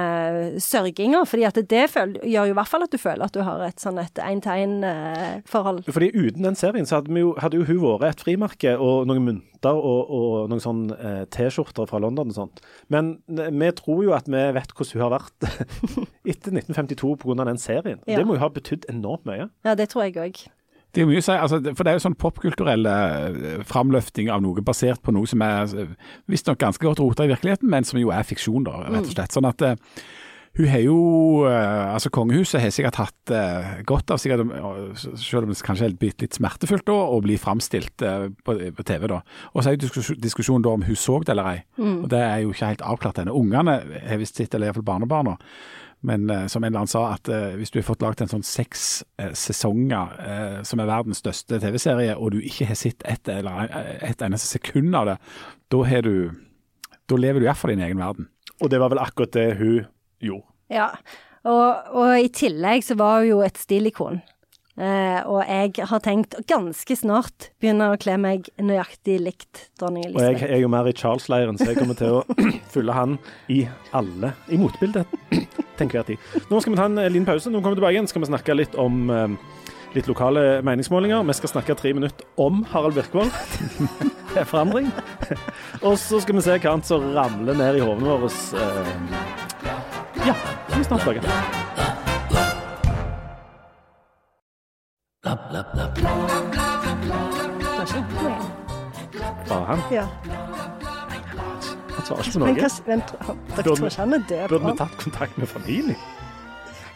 sørginga. fordi at det føl, gjør jo i hvert fall at du føler at du har et sånn et én-til-én-forhold. Fordi uten den serien så hadde, jo, hadde jo hun vært et frimerke og noen mynter og, og noen sånn eh, T-skjorter fra London og sånt. Men eh, vi tror jo at vi vet hvordan hun har vært etter 1952 pga. den serien. Ja. Det må jo ha betydd enormt mye. Ja, det tror jeg òg. Det er mye å si, altså, for det er jo sånn popkulturell eh, framløfting av noe basert på noe som er visstnok ganske godt rota i virkeligheten, men som jo er fiksjon, da, rett og slett. Sånn at eh, hun har jo eh, Altså, kongehuset har sikkert hatt uh, godt av, sikkert, selv om det kanskje er litt, litt smertefullt da, å bli framstilt på, på TV, da. Og så er jo diskusjon, diskusjonen da om hun så det eller ei. Og det er jo ikke helt avklart ennå. Ungene har visst sett, eller iallfall barnebarna. Men eh, som en eller annen sa, at eh, hvis du har fått laget en sånn seks eh, sesonger eh, som er verdens største TV-serie, og du ikke har sett et eller en- et eneste sekund av det, da har du Da lever du iallfall i din egen verden. Og det var vel akkurat det hun gjorde. Ja. Og, og i tillegg så var hun jo et stilikon. Eh, og jeg har tenkt å ganske snart begynne å kle meg nøyaktig likt dronning Elisabeth. Og jeg er jo mer i Charles-leiren, så jeg kommer til å følge han i alle I motbildet til enhver tid. Nå skal vi ta en eh, liten pause. Når vi kommer tilbake igjen, skal vi snakke litt om eh, litt lokale meningsmålinger. Vi skal snakke tre minutter om Harald Birkvold. Det er forandring. Og så skal vi se hva annet som ramler ned i hodene våre. eh, Ja, så er vi snart tilbake. Bare han. Ja. Han svarer ikke på Men noe. hva, vent, dere tror ikke han er død? Burde vi tatt kontakt med familien?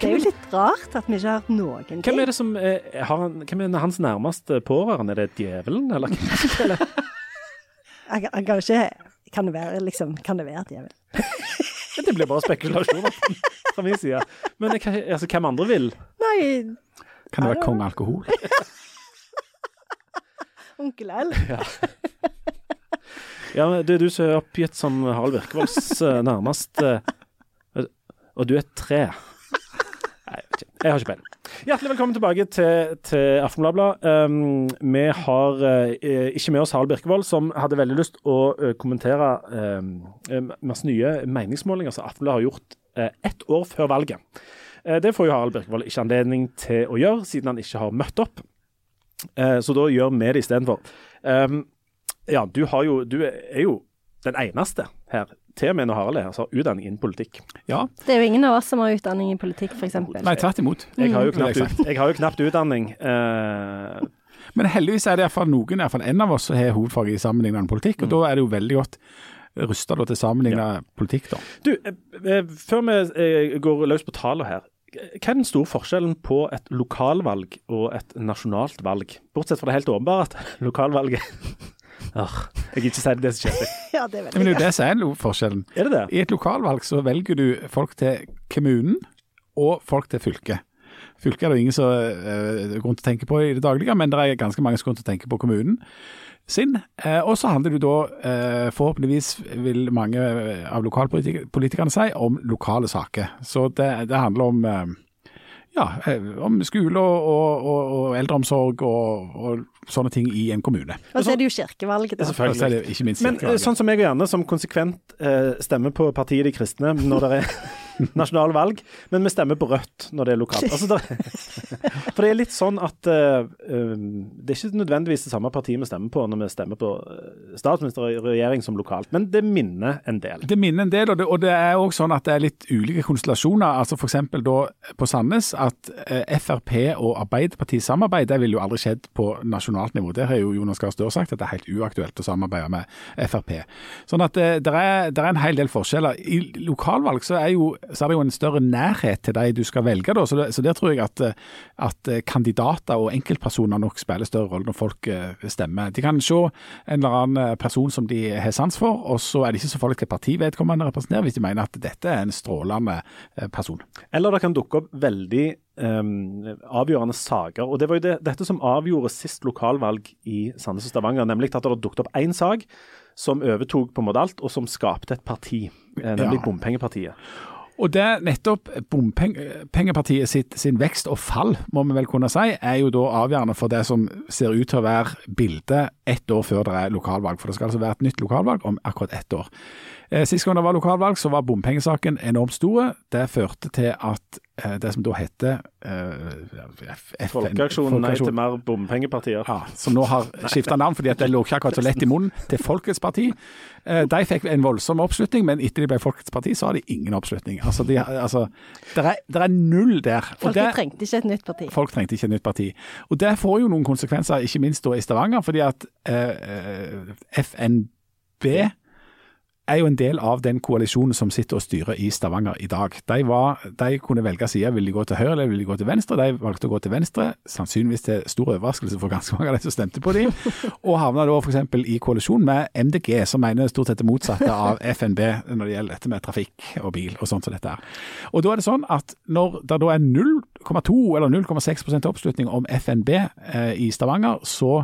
Det er jo litt rart at vi ikke har hørt noen ting. Hvem er det som eh, har han, Hvem er hans nærmeste pårørende? Er det djevelen, eller? Jeg, jeg kan ikke Kan det være liksom Kan det være djevel? Det blir bare spekulasjoner fra min side. Men hva- altså, hvem andre vil? Nei, Kan det være kong alkohol? onkel L. Ja, ja, Det er du som er oppgitt som Harald Virkevolds nærmest Og du er tre. Nei, jeg vet ikke. Jeg har ikke peiling. Hjertelig velkommen tilbake til, til Aftenbladet. Um, vi har uh, ikke med oss Harald Birkevold, som hadde veldig lyst å uh, kommentere um, eh, masse nye meningsmålinger som Aftenbladet har gjort uh, ett år før valget. Eh, det får jo Harald Birkevold ikke anledning til å gjøre, siden han ikke har møtt opp. Eh, så da gjør vi det istedenfor. Um, ja, du, har jo, du er jo den eneste her til og med når Harald er her, så har utdanning innen politikk. Ja. Det er jo ingen av oss som har utdanning i politikk, f.eks. Nei, tvert imot. Jeg har jo Mm. knapt, jeg ut, har jo knapt utdanning. Eh, Men heldigvis er det iallfall noen, i hvert fall en av oss, som har hovedfag i sammenlignende politikk. Og da er det jo veldig godt rusta til å sammenligne politikk, da. du, eh, eh, før vi eh, går løs på tallene her. Hva er den store forskjellen på et lokalvalg og et nasjonalt valg? Bortsett fra det helt åpenbare at lokalvalget Arr, Jeg gidder ikke si det, det som skjer. Ja, det er Men det er jo det som er forskjellen. Er det det? I et lokalvalg så velger du folk til kommunen og folk til fylket. Fylket er det ingen som uh, grunn til å tenke på i det daglige, men det er ganske mange som grunn til å tenke på kommunen sin. Eh, og så handler det da, eh, forhåpentligvis vil mange av lokalpolitikerne si, om lokale saker. Så det, det handler om ja, om skole og, og, og, og eldreomsorg og, og sånne ting i en kommune. Og så er det jo kirkevalget, da. Er Selvfølgelig. det ikke minst Men sånn som jeg og Janne, som konsekvent eh, stemmer på partiet De kristne når det er nasjonale valg, men vi stemmer på Rødt når det er lokalt. Altså, der, for det er litt sånn at um, det er ikke nødvendigvis det samme partiet vi stemmer på når vi stemmer på eh, statsminister og regjering som lokalt, men det minner en del. Det minner en del, og det, og det er òg sånn at det er litt ulike konstellasjoner. altså F.eks. da på Sandnes at eh, Frp og Arbeiderpartiet samarbeid, det ville jo aldri skjedd på nasjonalt nivå. Der har jo Jonas Gahr Støre sagt at det er helt uaktuelt å samarbeide med Frp. Sånn at det, det er, det er en hel del forskjeller. I lokalvalg så er, jo, så er det jo en større nærhet til de du skal velge, da. Så, det, så der tror jeg at, at eh, kandidater og enkeltpersoner nok spiller større rolle når folk eh, stemmer. De kan se en eller annen eh, person som de har sans for, og så er det ikke så farlig hvilket parti vedkommende representerer, hvis de mener at dette er en strålende person. Eller det kan dukke opp veldig um, avgjørende saker. og Det var jo det, dette som avgjorde sist lokalvalg i Sandnes og Stavanger, nemlig at det dukket opp én sak som overtok på en måte alt, og som skapte et parti, nemlig Ja. Bompengepartiet. Og det nettopp bompengepartiet sitt, sin vekst og fall, må vi vel kunne si, er jo da avgjørende for det som ser ut til å være bildet ett år før det er lokalvalg. For det skal altså være et nytt lokalvalg om akkurat ett år. Eh, Sist gang det var lokalvalg, så var bompengesaken enormt store. Det førte til at eh, det som da heter eh, FN Folkeaksjonen Nei til mer bompengepartier. ja, som nå har skifta navn fordi at det lå ikke akkurat så lett i munnen, til Folkets parti. Eh, De fikk en voldsom oppslutning, men etter de ble Folkets parti, så har de ingen oppslutning. Altså, de, altså det, er, det er null der. folk trengte ikke et nytt parti. Folk trengte ikke et nytt parti. Og Det får jo noen konsekvenser, ikke minst da i Stavanger, fordi at eh, eh, FNB er jo en del av den koalisjonen som sitter og styrer i Stavanger i dag. De, var, de kunne velge side, vil de gå til høyre eller vil de gå til venstre. De valgte å gå til venstre, sannsynligvis til stor overraskelse for ganske mange av de som stemte på dem, og havna da f.eks. i koalisjon med MDG, som mener stort sett det motsatte av FNB når det gjelder dette med trafikk og bil og sånt som dette er. Og da er det sånn at når det da er 0,2 eller 0,6% oppslutning om FNB eh, i Stavanger, så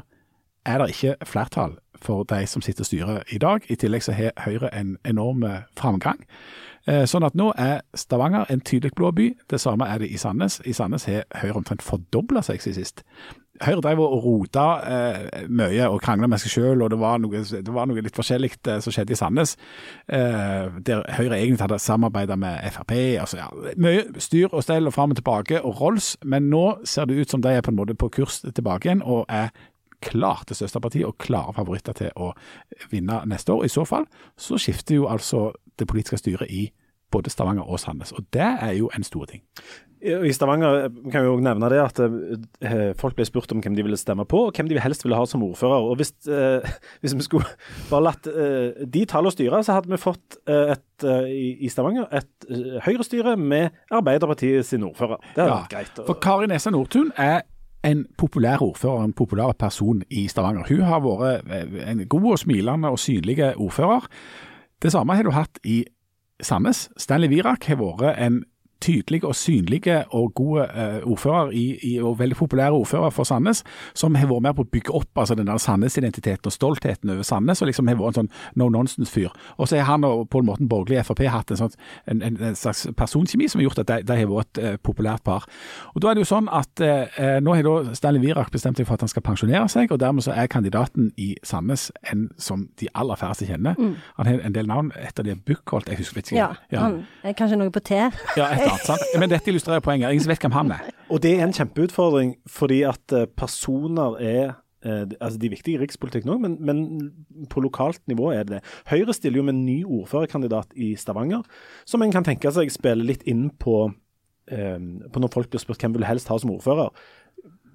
er det ikke flertall for de som sitter og styrer i dag. I tillegg så har Høyre en enorm eh, framgang. Eh, Sånn at nå er Stavanger en tydelig blå by. Det samme er det i Sandnes. I Sandnes har Høyre omtrent fordobla seg siden sist. Høyre drev og rota eh, mye og krangla med seg sjøl, og det var, noe, det var noe litt forskjellig eh, som skjedde i Sandnes. Eh, der Høyre egentlig hadde samarbeida med Frp. Altså, ja, mye styr og stell og fram og tilbake og Rolls, men nå ser det ut som de er på en måte på kurs tilbake igjen og er klart det største og klare favoritter til å vinne neste år. I så fall så skifter jo altså det politiske styret i både Stavanger og Sandnes, og det er jo en stor ting. I Stavanger eh, kan vi jo nevne det at eh, folk ble spurt om hvem de ville stemme på, og hvem de helst ville ha som ordfører. Og Hvis, eh, hvis vi skulle bare latt eh, de tallene styre, så hadde vi fått eh, et, eh, i, Stavanger et Høyre-styre med Arbeiderpartiet sin ordfører. Det hadde Ja, vært greit. For Kari Nesa Nordtun er en populær ordfører, en populær person i Stavanger. Hun har vært eh, en god og smilende og synlig ordfører. Det samme har du hatt i Sandnes. Stanley Virak har vært en tydelig og synlig og god eh, ordfører, i, i, og veldig populær ordfører for Sandnes, som har vært med på å bygge opp altså den der Sandnes-identiteten og stoltheten over Sandnes, og liksom har vært en sånn no nonsense-fyr. Og så har han og Pål Morten Borgli i Frp hatt en, sånn, en, en, en slags personkjemi som har gjort at de, de har vært et uh, populært par. Og da er det jo sånn at uh, nå har da Stanley Virak bestemt seg for at han skal pensjonere seg, og dermed så er kandidaten i Sandnes en som de aller færreste kjenner. Han har en del navn, et av de er Buchholdt, jeg husker ikke. Ja, han er kanskje noe på T. Ja, et annet? Men dette illustrerer poenget. Ingen vet hvem han er. Og det er en kjempeutfordring, fordi at eh, personer er eh, altså De er viktige i rikspolitikk nå, men, men på lokalt nivå er det det. Høyre stiller jo med en ny ordførerkandidat i Stavanger, som en kan tenke seg spiller litt inn på, eh, på når folk blir spurt hvem vil helst ha som ordfører.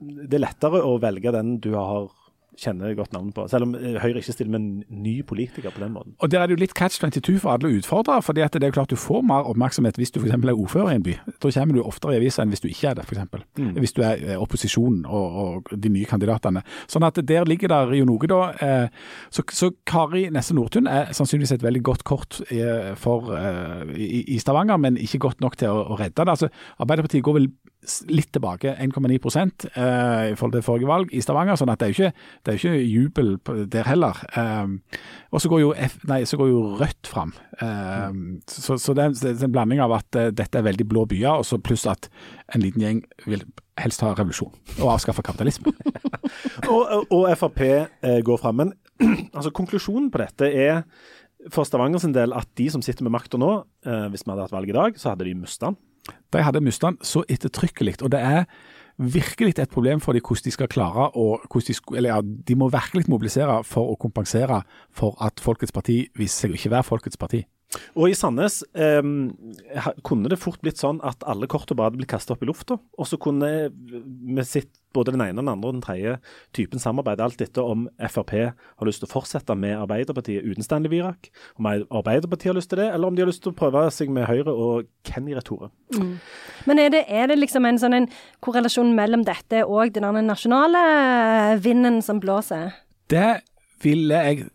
Det er lettere å velge den du har kjenner godt navn på, selv om eh, Høyre ikke stiller med en ny politiker på den måten. Og Der er det jo litt catch 22 for alle utfordrere. fordi at det er jo klart Du får mer oppmerksomhet hvis du f.eks. er ordfører i en by. Da kommer du oftere i avisa enn hvis du ikke er det, f.eks. Mm. Hvis du er eh, opposisjonen og, og, de nye kandidatene. Sånn at der ligger der jo noe, da. Eh, så, så, Kari Nesse Nordtun er sannsynligvis et veldig godt kort for, i, i, Stavanger, men ikke godt nok til å, å redde det. Altså, Arbeiderpartiet går vel litt tilbake, 1,9 eh, i forhold til forrige valg i Stavanger. sånn at det er jo ikke, er ikke jubel der heller. Eh, og så går, jo F, nei, så går jo Rødt fram. Um, så, så, det er en blanding av at uh, dette er veldig blå byer, og så pluss at en liten gjeng vil helst ha revolusjon og avskaffe kapitalisme. og, og, Frp eh, går fram. Men altså, konklusjonen på dette er for Stavanger sin del at de som sitter med makta nå, eh, hvis vi hadde hatt valg i dag, så hadde de mista den. De hadde mistet den så ettertrykkelig. Og det er virkelig et problem for dem hvordan de skal klare de, eller ja, de må virkelig mobilisere for å kompensere for at Folkets parti viser seg å ikke være Folkets parti. Og i Sandnes eh, kunne det fort blitt sånn at alle kort bare hadde blitt kasta opp i lufta. Og så kunne vi sett både den ene, den andre og den tredje typen samarbeid. Alt dette om Frp har lyst til å fortsette med Arbeiderpartiet uten Stanley Virak. Om Arbeiderpartiet har lyst til det, eller om de har lyst til å prøve seg med Høyre og Kenny Retore. Mm. Men er det, er det, liksom en sånn en korrelasjon mellom dette og den nasjonale vinden som blåser? Det ville jeg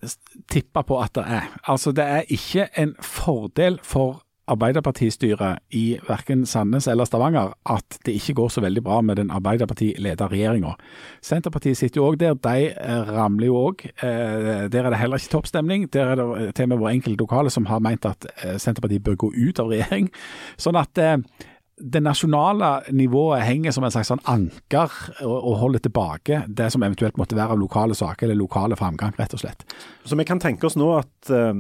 tippe på at det er. Altså, det er ikke en fordel for Arbeiderpartistyret i verken Sandnes eller Stavanger at det ikke går så veldig bra med den Arbeiderparti-leda regjeringa. Senterpartiet sitter jo òg der, de eh, ramler jo òg. Eh, der er det heller ikke toppstemning. Der er det til og med våre enkelte lokale som har meint at eh, Senterpartiet bør gå ut av regjering. Sånn at det nasjonale nivået henger som en slags sånn anker og, og, holder tilbake det som eventuelt måtte være av lokale saker eller lokale framgang, rett og slett. Så vi kan tenke oss nå at uh,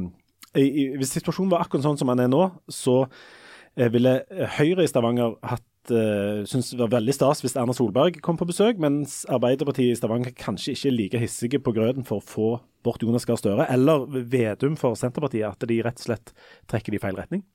hvis situasjonen var akkurat sånn som den er nå, så uh, ville Høyre i Stavanger hatt uh, det var veldig stas hvis Erna Solberg kom på besøk, mens Arbeiderpartiet i Stavanger kanskje ikke er like hissige på grøten for å få bort Jonas Gahr Støre, eller Vedum for Senterpartiet, at de rett og slett trekker det i feil retning?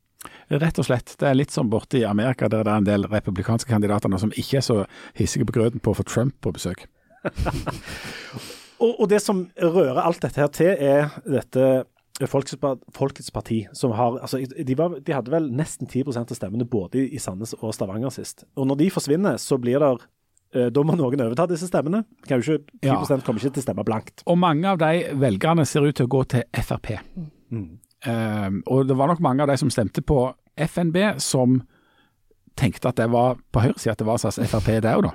Rett og slett. Det er litt som borte i Amerika, der det er en del republikanske kandidater som ikke er så hissige på grøten på å få Trump på besøk. og, og, det som rører alt dette her til, er dette Folkets, Folkets Parti, som har altså, de, var, de, hadde vel nesten 10% av stemmene både i Sandnes og Stavanger sist. Og når de forsvinner, så blir det eh, da må noen overta disse stemmene. Kan jo ikke, 10 ja. kommer ikke til å stemme blankt. Og mange av de velgerne ser ut til å gå til Frp. Mm. Um, og det var nok mange av de som stemte på FNB, som tenkte at det var på høyresida at det var slags Frp der òg, da.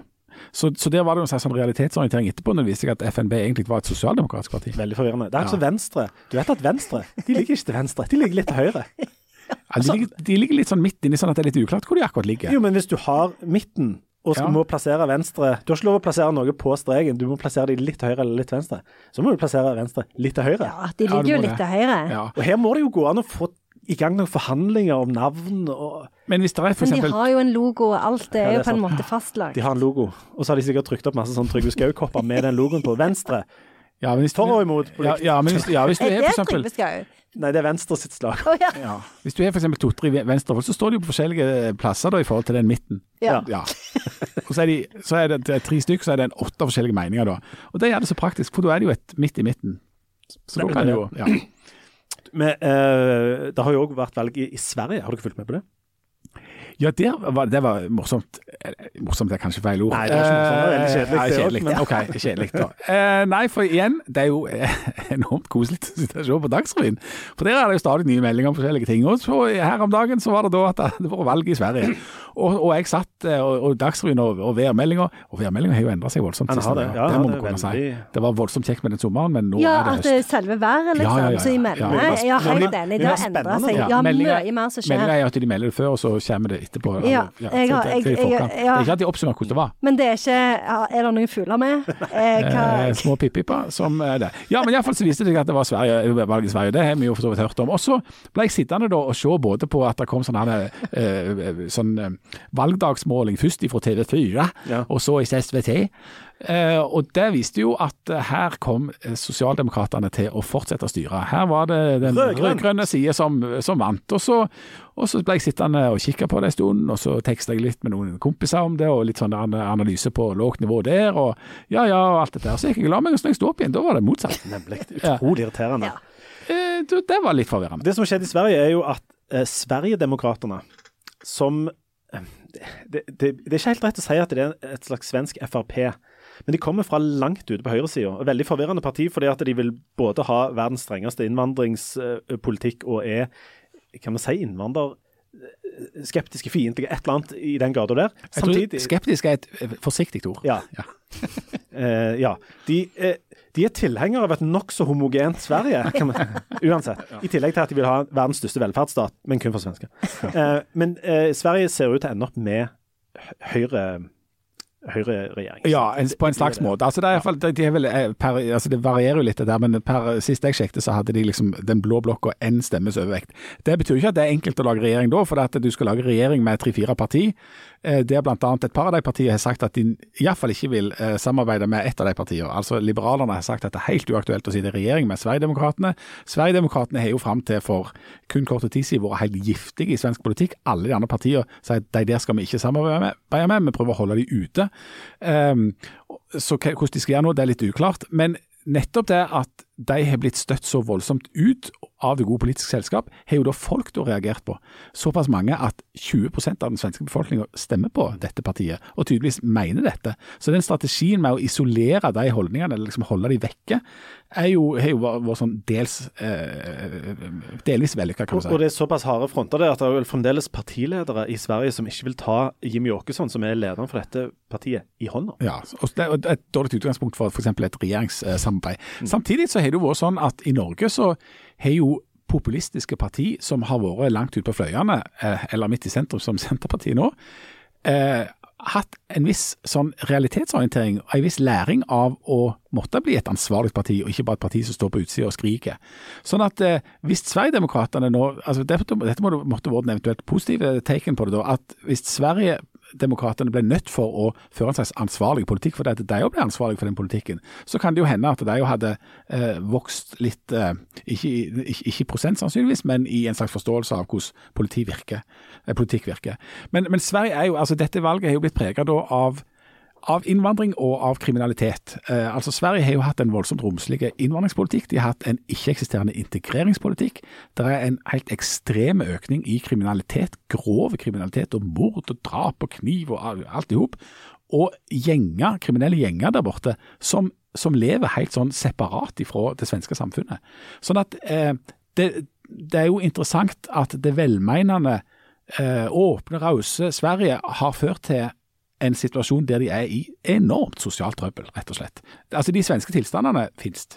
Så, så, der var det en slags sånn realitetsorientering etterpå, når det viste seg at FNB egentlig var et sosialdemokratisk parti. Veldig forvirrende. Det er altså ja. Venstre. Du vet at Venstre de ligger ikke til venstre, de ligger litt til høyre. Ja, de, ligger, de, ligger, litt sånn midt inni, sånn at det er litt uklart hvor de akkurat ligger. Jo, men hvis du har midten og skal, ja. må plassere venstre Du har ikke lov å plassere noe på streken, du må plassere de litt til høyre eller litt til venstre. Så må du plassere venstre litt til høyre. Ja, de ligger ja, jo litt til høyre. Ja. Og her må det jo gå an å få i gang noen forhandlinger om navn og Men hvis det er for eksempel Men de har jo en logo, og alt det er, jo på en måte fastlagt. De har en logo, og så har de sikkert trykt opp masse sånn Trygve Skau-kopper med den logoen på venstre. Ja, hvis, for og imot. Ja, ja, men hvis, ja, hvis du er, for eksempel Nei, det er Venstre sitt slag. Oh, ja. Ja. Hvis du er f.eks. totter i venstrefolk, så står de jo på forskjellige plasser da, i forhold til den midten. Ja. ja. Og så er, de, så er det, det tre stykker, så er det en åtte forskjellige meninger da. Og det gjør det så praktisk, for da er det jo et midt i midten. Så da kan jo, ja. Men, uh, det har jo òg vært valg i, i Sverige, har du ikke fulgt med på det? Ja, det var, det var morsomt. Morsomt er kanskje feil ord. Nei, det var ikke morsomt. Det var veldig kjedelig. Nei, kjedelig. Men... Ok, kjedelig da. Eh, nei, for igjen, det er jo enormt koselig å sitte og se på Dagsrevyen. For der er det jo stadig nye meldinger om forskjellige ting. Og så her om dagen så var det da at det var valg i Sverige. Og, og jeg satt eh, og, og Dagsrevyen og, og værmeldinga Og værmeldinga har jo endra seg voldsomt. Det. Ja, det må vi kunne si. Det var voldsomt kjekt med den sommeren, men nå ja, er det høst. Ja, at selve været, liksom. Ja, ja, ja, så i meldingene. Ja, helt enig. Det har endra seg. Ja, mye mer som skjer. Meldinga er at de melder det før, og så kommer det etterpå. Ja, jeg har, jeg, jeg, det er ikke at de oppsummerer hvordan det var. Men det er ikke Er det noen fugler med? Eh, eh, små pippiper som er det. Ja, men iallfall så viste det seg at det var Sverige, valget i Sverige. Det har vi jo for så vidt hørt om. Og så ble jeg sittende da og se både på at det kom sånn, eh, sånn valgdags først fra TV4 Ja. og så i SVT. Eh, og det viste jo at eh, her kom eh, sosialdemokratene til å fortsette å styre. Her var det den Rød-grønn. rød-grønne side som, som vant. Og så, og så ble jeg sittende og kikke på det en stund, og så teksta jeg litt med noen kompiser om det, og litt sånn analyse på lågt nivå der, og ja ja, og alt dette her. Så gikk jeg og la meg, og så når jeg sto opp igjen, da var det motsatt. Nemlig. Utrolig irriterende. Ja. Eh, det det var litt forvirrende. Det som skjedde i Sverige, er jo at eh, Sverigedemokraterna, som det, det, er ikke helt rett å si at det er et slags svensk Frp, men de kommer fra langt ute på høyresida. Veldig forvirrende parti fordi at de vil både ha verdens strengeste innvandringspolitikk og er, kan man si, innvandrerskeptiske, fiendtlige, et eller annet i den gata der. Samtidig skeptisk er et eh, forsiktig ord. Ja. Ja. uh, ja. De, uh, de er tilhengere av et nokså homogent Sverige, kan man, uansett. I tillegg til at de vil ha verdens største velferdsstat, men kun for svensker. Uh, men Sverige ser ut til å ende opp med hø- høyre høyreregjering. Ja, en, på en slags måte. Altså, det, fall, de, vel, eh, per, altså, det varierer jo litt, det der, men per sist jeg sjekket, så hadde de liksom den blå blokka én stemmes overvekt. Det betyr ikke at det er enkelt å lage regjering da, for at du skal lage regjering med tre-fire parti. Eh, er blant annet et par av de partiene har sagt at de iallfall ikke vil eh, samarbeide med ett av de partiene. Altså Liberalerne har sagt at det er helt uaktuelt å sitte i regjering med Sverigedemokraterna. Sverigedemokraterna har jo fram til for kun kort tid siden vært helt giftige i svensk politikk. Alle de andre partiene sier at de der skal vi ikke samarbeide med, vi prøver å holde de ute. Um, så hvordan de skal gjøre nå, det er litt uklart. Men nettopp det at de har blitt støtt så voldsomt ut av det gode politiske selskap, har jo da folk da reagert på. Såpass mange at 20% av den svenske befolkninga stemmer på dette partiet, og tydeligvis mener dette. Så den strategien med å isolere de holdningene, eller liksom holde de vekke, er jo, har jo vært sånn dels eh, delvis vellykka, kan man si. og det er såpass harde fronter det at det er vel fremdeles partiledere i Sverige som ikke vil ta Jimmy Åkesson, som er lederen for dette partiet, i hånda. Ja, og det er et dårlig utgangspunkt for f.eks. et regjeringssamarbeid. Samtidig så har det jo vært sånn at i Norge så har jo populistiske parti som har vært langt ute på fløyene, eh, eller midt i sentrum som Senterpartiet nå, eh, hatt en viss sånn realitetsorientering en viss læring av å måtte bli et ansvarlig parti, og ikke bare et parti som står på utsida og skriker. Sånn at eh, hvis Sverigedemokraterna nå altså Dette, dette må, måtte vært en eventuelt positive taken på det, da, at hvis Sverigedemokraterna ble nødt for å føre en slags ansvarlig politikk, fordi at de òg ble ansvarlige for den politikken, så kan det jo hende at de jo hadde eh, vokst litt, eh, ikke, i- ikke, prosent sannsynligvis, men i en slags forståelse av hvordan virker, eh, politikk virker. Men, men Sverige er jo, altså dette valget har jo blitt preget av av innvandring og av kriminalitet. Eh, altså Sverige har jo hatt en voldsomt romslig innvandringspolitikk. De har hatt en ikke-eksisterende integreringspolitikk. Det er en helt ekstrem økning i kriminalitet, grov kriminalitet og mord og drap og kniv og alt i hop. Og gjenger, kriminelle gjenger der borte som, som lever helt sånn separat ifra det svenske samfunnet. Sånn at eh, det, det er jo interessant at det velmenende, eh, åpne, rause Sverige har ført til en situasjon der de er i enormt sosialt trøbbel, rett og slett. Altså, De svenske tilstandene finnes.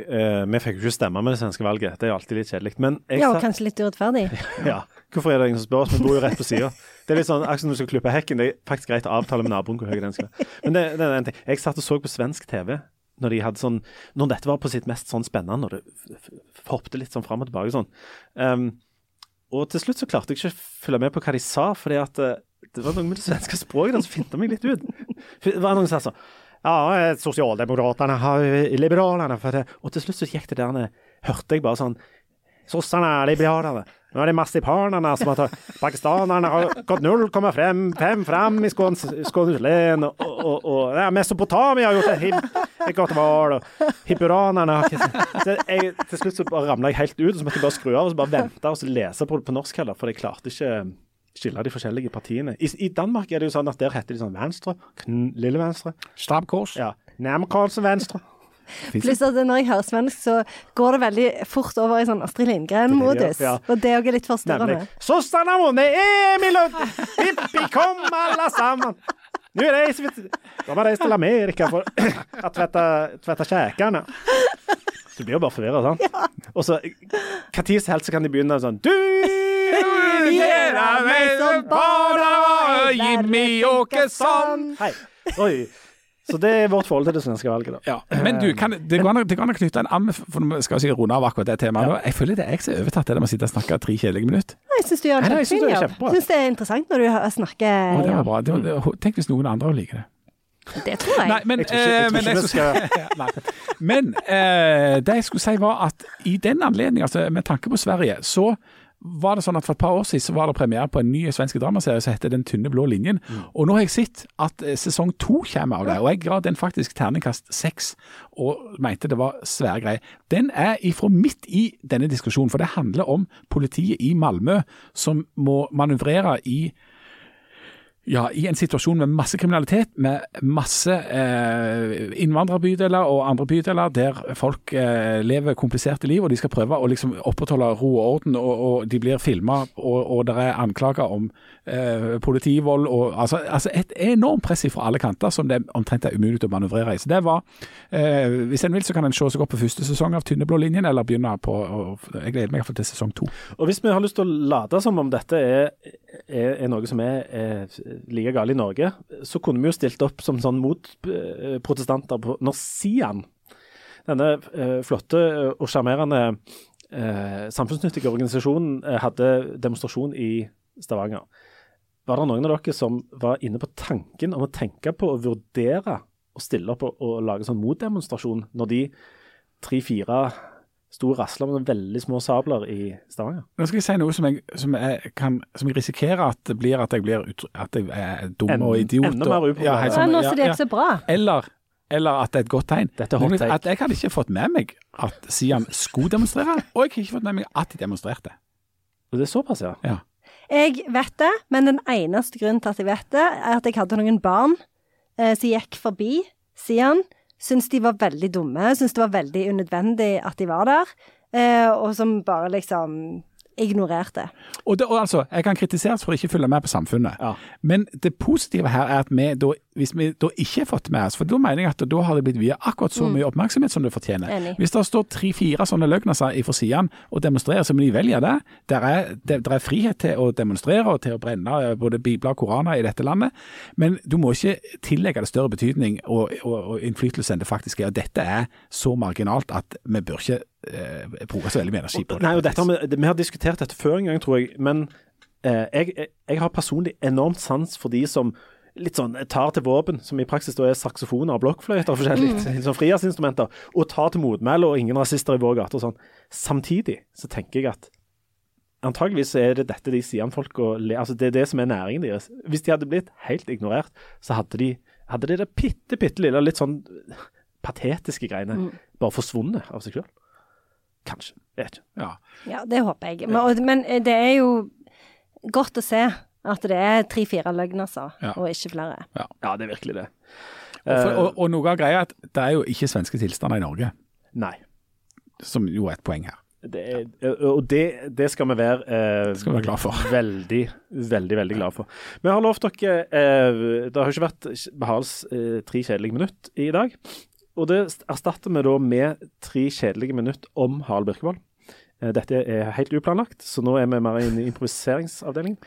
Eh, vi fikk jo ikke stemme med det svenske valget, det er jo alltid litt kjedelig. Men jeg Ja, og kanskje litt urettferdig. ja, hvorfor er det ingen som spør oss? Vi bor jo rett på sida. Det er litt sånn, akkurat som du skal klippe hekken. Det er faktisk greit å avtale med naboen hvor høy den skal være. Men det, det er en ting. Jeg satt og så på svensk TV når de hadde sånn Når dette var på sitt mest sånn spennende, når det hoppte litt sånn fram og tilbake sånn. Um, og til slutt så klarte jeg ikke å følge med på hva de sa, fordi at eh, det var noe med det svenske språket der som finta meg litt ut. Det var noen som sa sånn Ja, Sosialdemokratene Sosialdemokraterna har Liberalene for det. Og til slutt så gikk det der ned, hørte jeg bare sånn Sossene er liberalene. Nå er det marsipanerna som har tatt Pakistanerne har gått 0,5 fram i Skånes. Og, og, og ja, Mesopotamia har gjort et, et godt valg. Og hippuranerne jeg, Til slutt så ramla jeg helt ut, og så måtte jeg bare skru av og så bare vente og så lese på det på norsk heller, for jeg klarte ikke skille de forskjellige partiene. I, I Danmark er det jo sånn at der heter de sånn Venstre, kn, Lille Venstre, Stabkors. kors. ja, Nærmkarlsen Venstre. Pluss at når jeg hører svensk, så går det veldig fort over i sånn Astrid Lindgren-modus. Ja. Og det er også litt forstyrrende. Sossarna vunnet Emil og Pippi, kom alle sammen! Nå reiser det, De har reist til Amerika for å tvette, kjekene. Så du blir jo bare forvirra, sant? Og så hva tid som helst så kan de begynne sånn Du Gjør meg som barna, Jimmy Åkesson. Hei. Oi. Så det er vårt forhold til det svenske valget, da. Ja. Men du, kan, det, går an, det går an å knytte en an For vi skal sikkert runde av akkurat det temaet. Ja. Jeg føler det er jeg som er overtatt det med å sitte og snakke tre kjedelige minutter. Jeg syns du gjør en Nei, nei, kjempefin jobb. Jeg syns det er interessant når du snakker Og det var bra. Det var, det, tenk hvis noen andre liker det. Det tror jeg. Nei, men, Jeg tror ikke- jeg eh, ikke det jeg skulle- Nei. Men eh, det jeg skulle si var at i den anledning, altså med tanke på Sverige, så var det sånn at For et par år siden så var det premiere på en ny svensk dramaserie som heter Den tynne blå linjen. Og nå har jeg sett at eh, sesong to kommer av det, og jeg ga den faktisk terningkast seks. Og mente det var svære greier. Den er ifra midt i denne diskusjonen, for det handler om politiet i Malmö som må manøvrere i ja, i en situasjon med masse kriminalitet, med masse eh, innvandrerbydeler og andre bydeler der folk eh, lever kompliserte liv, og de skal prøve å liksom opprettholde ro og orden, og, og de blir filma, og, og det er anklager om eh, politivold og altså, altså et enormt press fra alle kanter som det omtrent er umulig å manøvrere i. Så det var eh, Hvis en vil, så kan en se seg opp på første sesong av Tynne blå linjen, eller begynne på og, Jeg gleder meg i hvert fall til sesong to. Og hvis vi har lyst til å late som om dette er, er, er noe som er, er like galt i Norge, så kunne vi jo stilt opp som sånn motprotestanter på når Sian, denne eh, flotte og sjarmerende eh, samfunnsnyttige organisasjonen, eh, hadde demonstrasjon i Stavanger. Var det noen av dere som var inne på tanken om å tenke på å vurdere å stille opp og, og lage sånn motdemonstrasjon når de tre-fire sto rasler med veldig små sabler i Stavanger? Nå skal jeg si noe som jeg, som jeg, kan, som jeg risikerer at det blir at jeg blir at jeg er dum En- og idiot. enda mer og- upopulær. ja, Ja, sånn, nå ser det ikke så bra. Eller, eller at det er et godt tegn. Dette er hot take. At jeg hadde ikke fått med meg at Sian skulle demonstrere, og jeg har ikke fått med meg at de demonstrerte. Det er såpass, ja. Ja. Jeg vet det, men den eneste grunnen til at jeg vet det, er at jeg hadde noen barn eh, som gikk forbi Sian. Syntes de var veldig dumme, syntes det var veldig unødvendig at de var der. Eh, og som bare liksom ignorerte. Og, det, og altså, Jeg kan kritiseres for å ikke følge med på samfunnet, Ja. men det positive her er at vi da, hvis vi da ikke har fått med oss For da mener jeg at da har det blitt viet akkurat så mye oppmerksomhet som det fortjener. Enig. Hvis det står tre-fire sånne løgnaser fra siden og demonstrerer, så må de velge det. Der er, det, der er frihet til å demonstrere og til å brenne eh, både bibler og koraner i dette landet, men du må ikke tillegge det større betydning og, og, og innflytelse enn det faktisk er. Og dette er så marginalt at vi bør ikke eh, bruke så veldig mye energi på det. Nei, og dette, har vi, vi har diskutert dette før en gang, tror jeg. Men eh, jeg, jeg, jeg har personlig enormt sans for de som litt sånn tar til våpen, som i praksis da er saksofoner og blokkfløyter og forskjellig, sånn frigjøringsinstrumenter, og tar til motmæle og ingen rasister i vår gate og sånn. Samtidig så tenker jeg at antageligvis er det dette de sier om folk og le, altså Det er det som er næringen deres. Hvis de hadde blitt helt ignorert, så hadde de, hadde de det bitte, bitte lille, litt sånn patetiske greiene bare forsvunnet av seg sjøl. Kanskje. Jeg vet ikke. Ja. Ja, det håper jeg. Men, og- men det er jo godt å se at det er tre-fire løgnaser, Ja. og ikke flere. Ja, det er virkelig det. Og, for, Eh, og, og noe av greia er at det er jo ikke svenske tilstander i Norge, Nei. som jo er et poeng her. Det er, og det, det skal vi være eh, skal vi være glad for. Veldig, veldig veldig glad for. Vi har lovt dere eh, Det har ikke vært Behals eh, tre kjedelige minutt i dag. Og det erstatter vi da med tre kjedelige minutt om Harald Birkevold. Eh, Dette er helt uplanlagt, så nå er vi mer i improviseringsavdelingen.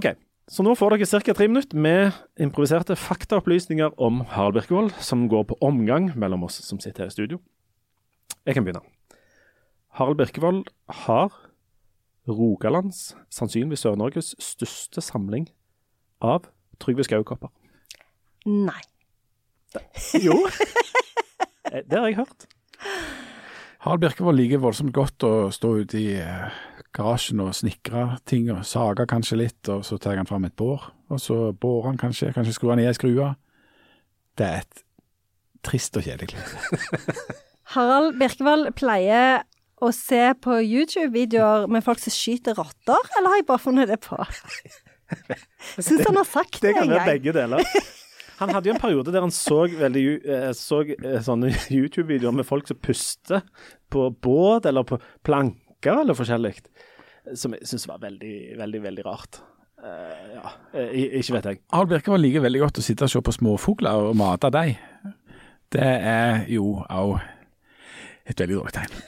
OK. Så nå får dere ca. tre minutter med improviserte faktaopplysninger om Harald Birkevold, som går på omgang mellom oss som sitter her i studio. Jeg kan begynne. Harald Birkevold har Rogalands, sannsynligvis Sør-Norges, største samling av Trygve Skaukopper. Nei. Jo. Eh, Det har jeg hørt. Harald Birkevold liker voldsomt godt å stå ute i eh, garasjen og snikre ting, og sage kanskje litt, og så tar han fram et bår, og så bårer han kanskje, kanskje skrur han i ei skrue. Det er et trist og kjedelig liv. Harald Birkevold pleier å se på YouTube-videoer med folk som skyter rotter, eller har jeg bare funnet det på? Syns han har sagt det, Det kan være begge deler. Han hadde jo en periode der han så, veldig, eh, så eh, sånne YouTube-videoer med folk som puster på båt eller på planker eller forskjellig, som jeg syns var veldig, veldig, veldig rart. Uh, ja, ikke vet jeg. Harald Birkevold liker veldig godt å sitte og se på småfugler og mate dem. Det er jo òg et veldig dårlig tegn.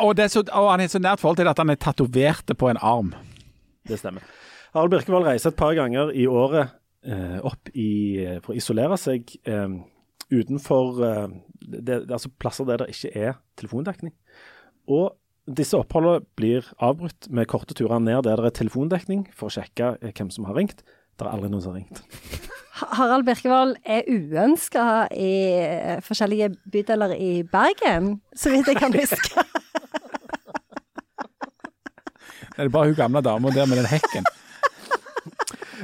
Og, det er så, og han har så nært forhold til det at han er tatovert på en arm. Det stemmer. Harald Birkevold reiser et par ganger i året eh, opp i, for å isolere seg eh, utenfor eh, det, altså plasser der det ikke er telefondekning. Og disse oppholdene blir avbrutt med korte turer ned der det er telefondekning, for å sjekke eh, hvem som har ringt. Det er aldri noen som har ringt. Harald Birkevold er uønska i eh, forskjellige bydeler i Bergen, så vidt jeg kan huske. Det er bare hun gamle dama der med den hekken.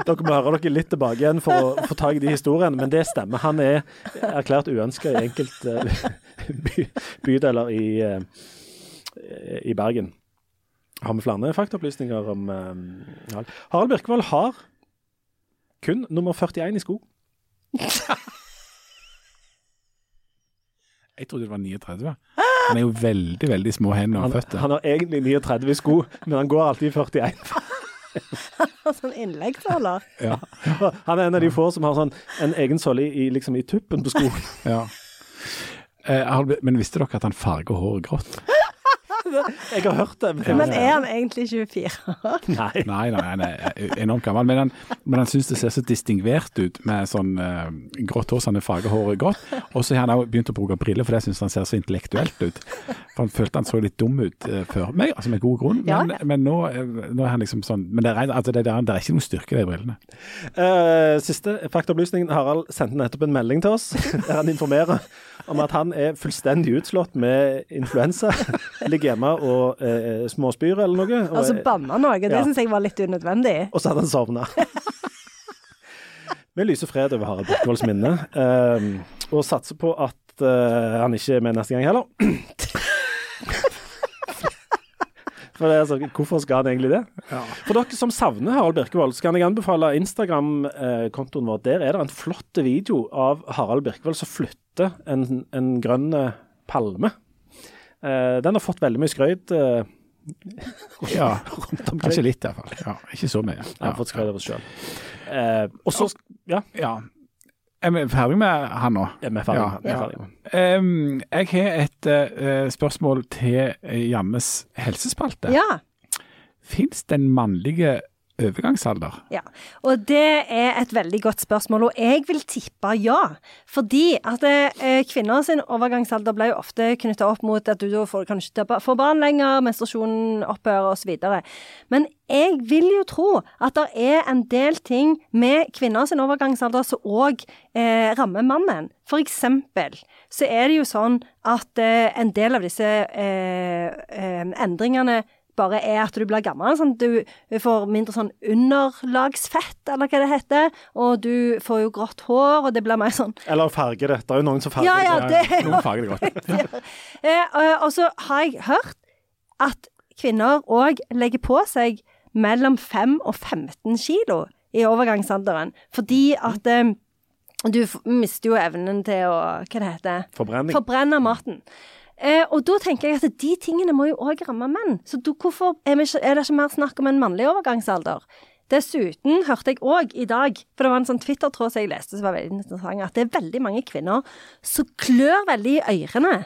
Dere må høre dere litt tilbake igjen for å få tak i de historiene, men det stemmer. Han er erklært uønska i enkelte by, bydeler i, eh, i Bergen. Har vi flere faktaopplysninger om uh, Harald? Harald Birkevold har kun nummer 41 i sko. Jeg trodde det var 39. Han er jo veldig, veldig små hender og føtter. han har egentlig 39 i sko, men han går alltid i 41. sånn innleggssåler. Ja, Han er en av de få som har sånn en egen såle i, liksom i tuppen på skoen. ja. Eh, men visste dere at han farger håret grått? Jeg har hørt det. Men, Men er han egentlig 24 år? Nei. Nei, nei, han er enormt gammel. Men han, men han syns det ser så distingvert ut med sånn uh, grått hår, så han farger håret grått. Og så har han også begynt å bruke briller, for det syns han ser så intellektuelt ut. For han følte han så litt dum ut uh, før. Med, altså med god grunn, men, ja. men nå, eh, nå er han liksom sånn Men det er, altså det, er, det er ikke noe styrke i de brillene. Uh, siste faktaopplysning. Harald sendte nettopp en melding til oss der han informerer om at han er fullstendig utslått med influensa. Ligger hjemme og eh, småspyr eller noe. Og, Altså banna noe. Det Ja. syns jeg var litt unødvendig. og så hadde han sovna. Vi lyser fred over Harald Birkevolds minne, eh, og satser på at eh, han ikke er med neste gang heller. For det er altså, Hvorfor skal han egentlig det? For dere som savner Harald Birkevold, så kan jeg anbefale Instagram-kontoen vår. Der er det en flott video av Harald Birkevold som flytter en, en grønn eh, palme. Eh, den har fått veldig mye skrøyt. eh, Ja, rundt omkring. kanskje litt i hvert fall. Ja, ikke så mye. Jeg har fått skrøyt av oss sjøl. Eh, og så Ja, Ja. Er vi ferdig med han nå? er vi ferdig? Ja. Vi er Ja. Um, jeg har et uh, spørsmål til Jammes Jannes helsespalte. Ja. Fins det en mannlige overgangsalder? Ja, og det er et veldig godt spørsmål, og jeg vil tippe ja. Fordi at eh, kvinner sin overgangsalder ble jo ofte knytta opp mot at du da får, kan ikke få barn lenger, menstruasjonen opphører osv. Men jeg vil jo tro at det er en del ting med kvinner sin overgangsalder som òg eh, rammer mannen. For eksempel så er det jo sånn at eh, en del av disse eh, eh, endringene bare er at du blir gammel. Sånn du får mindre sånn underlagsfett, eller hva det heter. Og du får jo grått hår, og det blir mer sånn Eller farge det. Det er jo noen som farger Ja, ja, det. det Noen farger det godt. eh, og- Og så har jeg hørt at kvinner òg legger på seg mellom 5 og 15 kilo i overgangsalderen. Fordi at eh, du mister jo evnen til å Hva det heter Forbrenning. Forbrenne maten. Eh, og da tenker jeg at de tingene må jo òg ramme menn. Så da, hvorfor er, ikke, er det ikke mer snakk om en mannlig overgangsalder? Dessuten hørte jeg òg i dag, for det var en sånn Twitter-tråd som jeg leste som var veldig interessant, at det er veldig mange kvinner som klør veldig i ørene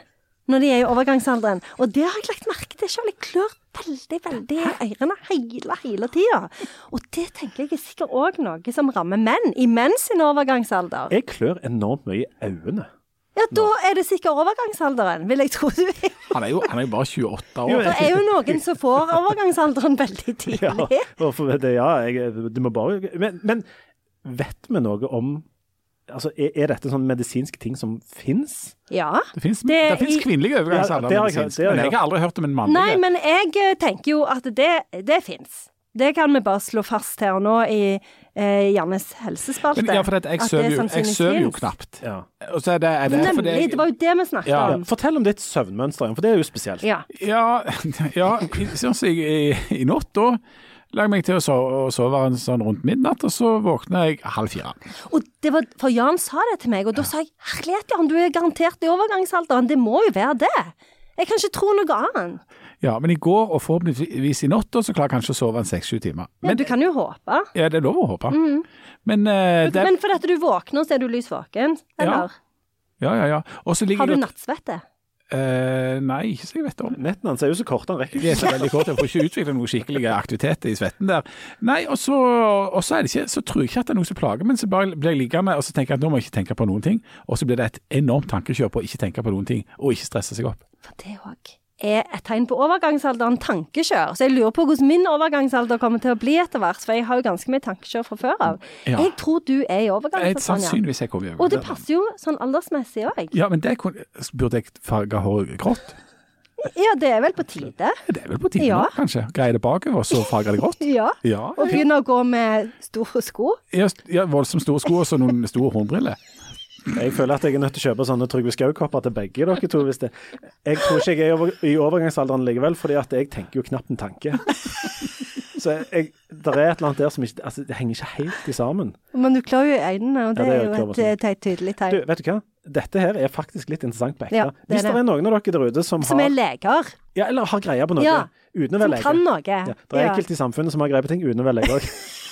når de er i overgangsalderen. Og det har jeg lagt merke til sjøl. Jeg klør veldig, veldig i ørene hele, hele tida. Og det tenker jeg er sikkert òg noe som rammer menn i menn sin overgangsalder. Jeg klør enormt mye i øynene. Ja, da er det sikkert overgangsalderen, vil jeg tro du er. Han er jo, han er jo bare 28 Jo, år. Det er jo noen som får overgangsalderen veldig tidlig. Ja, for det, ja jeg, du må bare men, men vet vi noe om Altså, er, er dette sånn medisinske ting som fins? Ja. Det fins kvinnelige Ja, overgangsalder, det har jeg- medisinsk, det har jeg men jeg har aldri hørt om en mannlig. Nei, men jeg eh, tenker jo at det, det fins. Det kan vi bare slå fast her og nå i eh, Jannes helsespalte. Men, ja, for at jeg søver jo, jeg jo knapt. Ja. Og så er det, er det Nemlig, jeg- det var jo det vi snakket Ja. om. Fortell om ditt søvnmønster, igjen, for det er jo spesielt. Ja. Ja, ja sånn som jeg i, i natt, da la meg til å sove, sove en sånn rundt midnatt, og så våkna jeg halv fire. Og det var, for Jan sa det til meg, og da sa jeg herlighet, Jan, du er garantert i overgangsalderen. Det må jo være det. Jeg kan ikke tro noe annet. Ja, men i går, og forhåpentligvis i natt, så klarer jeg kanskje å sove en seks-sju timer. Men Men du kan jo håpe. ja, det er lov å håpe. Men uh, det Men fordi at du våkner, så er du lys våken, eller? Ja, ja, ja. ja. Har du nattsvette? Uh, nei, ikke så jeg vet om. Nettene hans er jo så korte, han rekker De er ikke. så veldig korte, jeg får ikke utvikle noe skikkelig aktivitet i svetten der. Nei, og så, og så er det ikke, så tror jeg ikke at det er noe som plager, men så bare blir jeg liggende og så tenker jeg at nå må jeg ikke tenke på noen ting. Og så blir det et enormt tankekjør på å ikke tenke på noen ting, og ikke stresse seg opp. For det òg er et tegn på overgangsalderen tankekjør. Så jeg lurer på hvordan min overgangsalder kommer til å bli etter hvert, for jeg har jo ganske mye tankekjør fra før av. Ja. Jeg tror du er i overgangsalderen. Sannsynligvis jeg kommer i Og det passer jo sånn aldersmessig òg. Ja, men det kunne, burde jeg farge håret grått? Ja, det er vel på tide. Det er vel på tide Ja. kanskje. Greie det bakover, så farge det grått? Ja. Ja, Og begynne å gå med store sko. ja, ja voldsomt store sko og så noen store hornbriller. Jeg føler at jeg er nødt til å kjøpe sånne Trygve Skaug-kopper til begge dere to. Hvis det. Jeg tror ikke jeg er i over, i overgangsalderen likevel, fordi at jeg tenker jo knapt en tanke. Så jeg, det er et eller annet der som ikke Altså, det henger ikke helt i sammen. Men du klør jo i øynene, og det, Ja, det er jo et, et tydelig tegn. Du, vet du hva? Dette her er faktisk litt interessant på ekte. Ja, det Hvis det er noen av dere der ute som, Som har er leger. Ja, eller har greie på noe Ja, uten å Som være lege. kan noe. Ja, det er enkelte i samfunnet som har greie på ting uten å være lege òg.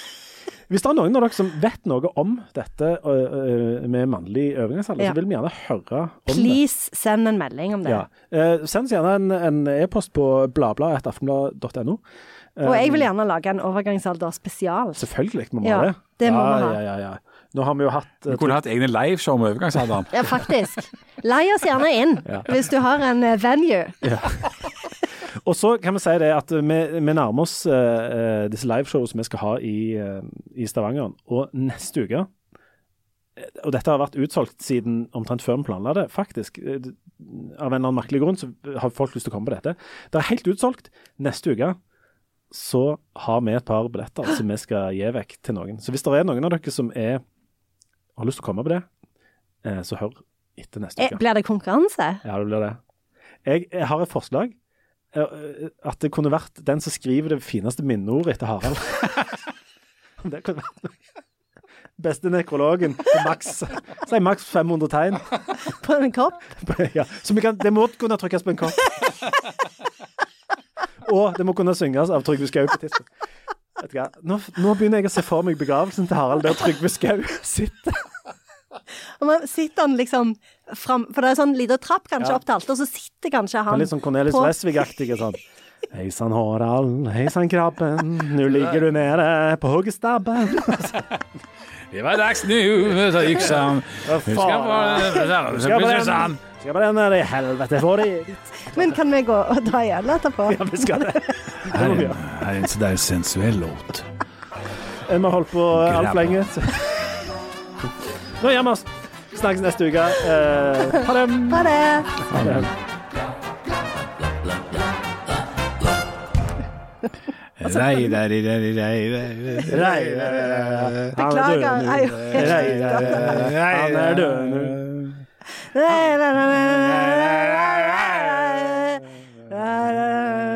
Hvis det er noen av dere som vet noe om dette med mannlig overgangsalder, Ja. så vil vi gjerne høre om det. Please send en melding om det. Ja. Eh, send oss gjerne en, en e-post på bladblad.aftenblad.no. Og jeg vil gjerne lage en overgangsalder spesial. Selvfølgelig må vi Ja, det. det må ja, ha. Ja, ja, ja. Nå har vi jo hatt eh, Vi kunne hatt egne liveshow om overgangsalderen. Ja, faktisk. Lei oss gjerne inn Ja. hvis du har en venue. venue. Og så kan vi si det at vi, vi nærmer oss uh, disse liveshows vi skal ha i, uh, i Stavanger. Og neste uke Og dette har vært utsolgt siden omtrent før vi planla det, faktisk. Av en eller annen merkelig grunn så har folk lyst til å komme på dette. Det er helt utsolgt. Neste uke så har vi et par billetter som vi skal gi vekk til noen. Så hvis det er noen av dere som er, har lyst til å komme på det, så hør etter neste uke. Blir det konkurranse? Ja, det blir det. Jeg, jeg har et forslag. Eh, At det kunne vært den som skriver det fineste minneordet etter Harald. Om det kunne vært noe. Beste nekrologen på maks Si maks 500 tegn. På en kopp? Ja, så vi kan, det må kunne trykkes på en kopp. Og det må kunne synges av Trygve Skau på tidspunkt. Nå, nå begynner jeg å se for meg begravelsen til Harald der Trygve Skau sitter. Og man sitter han liksom fram For det er sånn liten trapp kanskje Ja. opp til alt, og så sitter kanskje Han litt sånn Cornelis Vresvig-aktig sånn. Hei sann, Harald. Hei sann, krabben. Nå ligger du nede på hoggestabben. Det var dags nu, sa gikk faen? Skal bare der i helvete for. Men kan vi gå og ta igjen etterpå? Ja, vi skal det. Her er en, sånn sensuell låt. Vi har holdt på altfor lenge lenge. Nå gjør vi oss. Snakkes neste uke. Eh, ha det. Ha det. Ha det. Beklager. Han er død nå. Han er.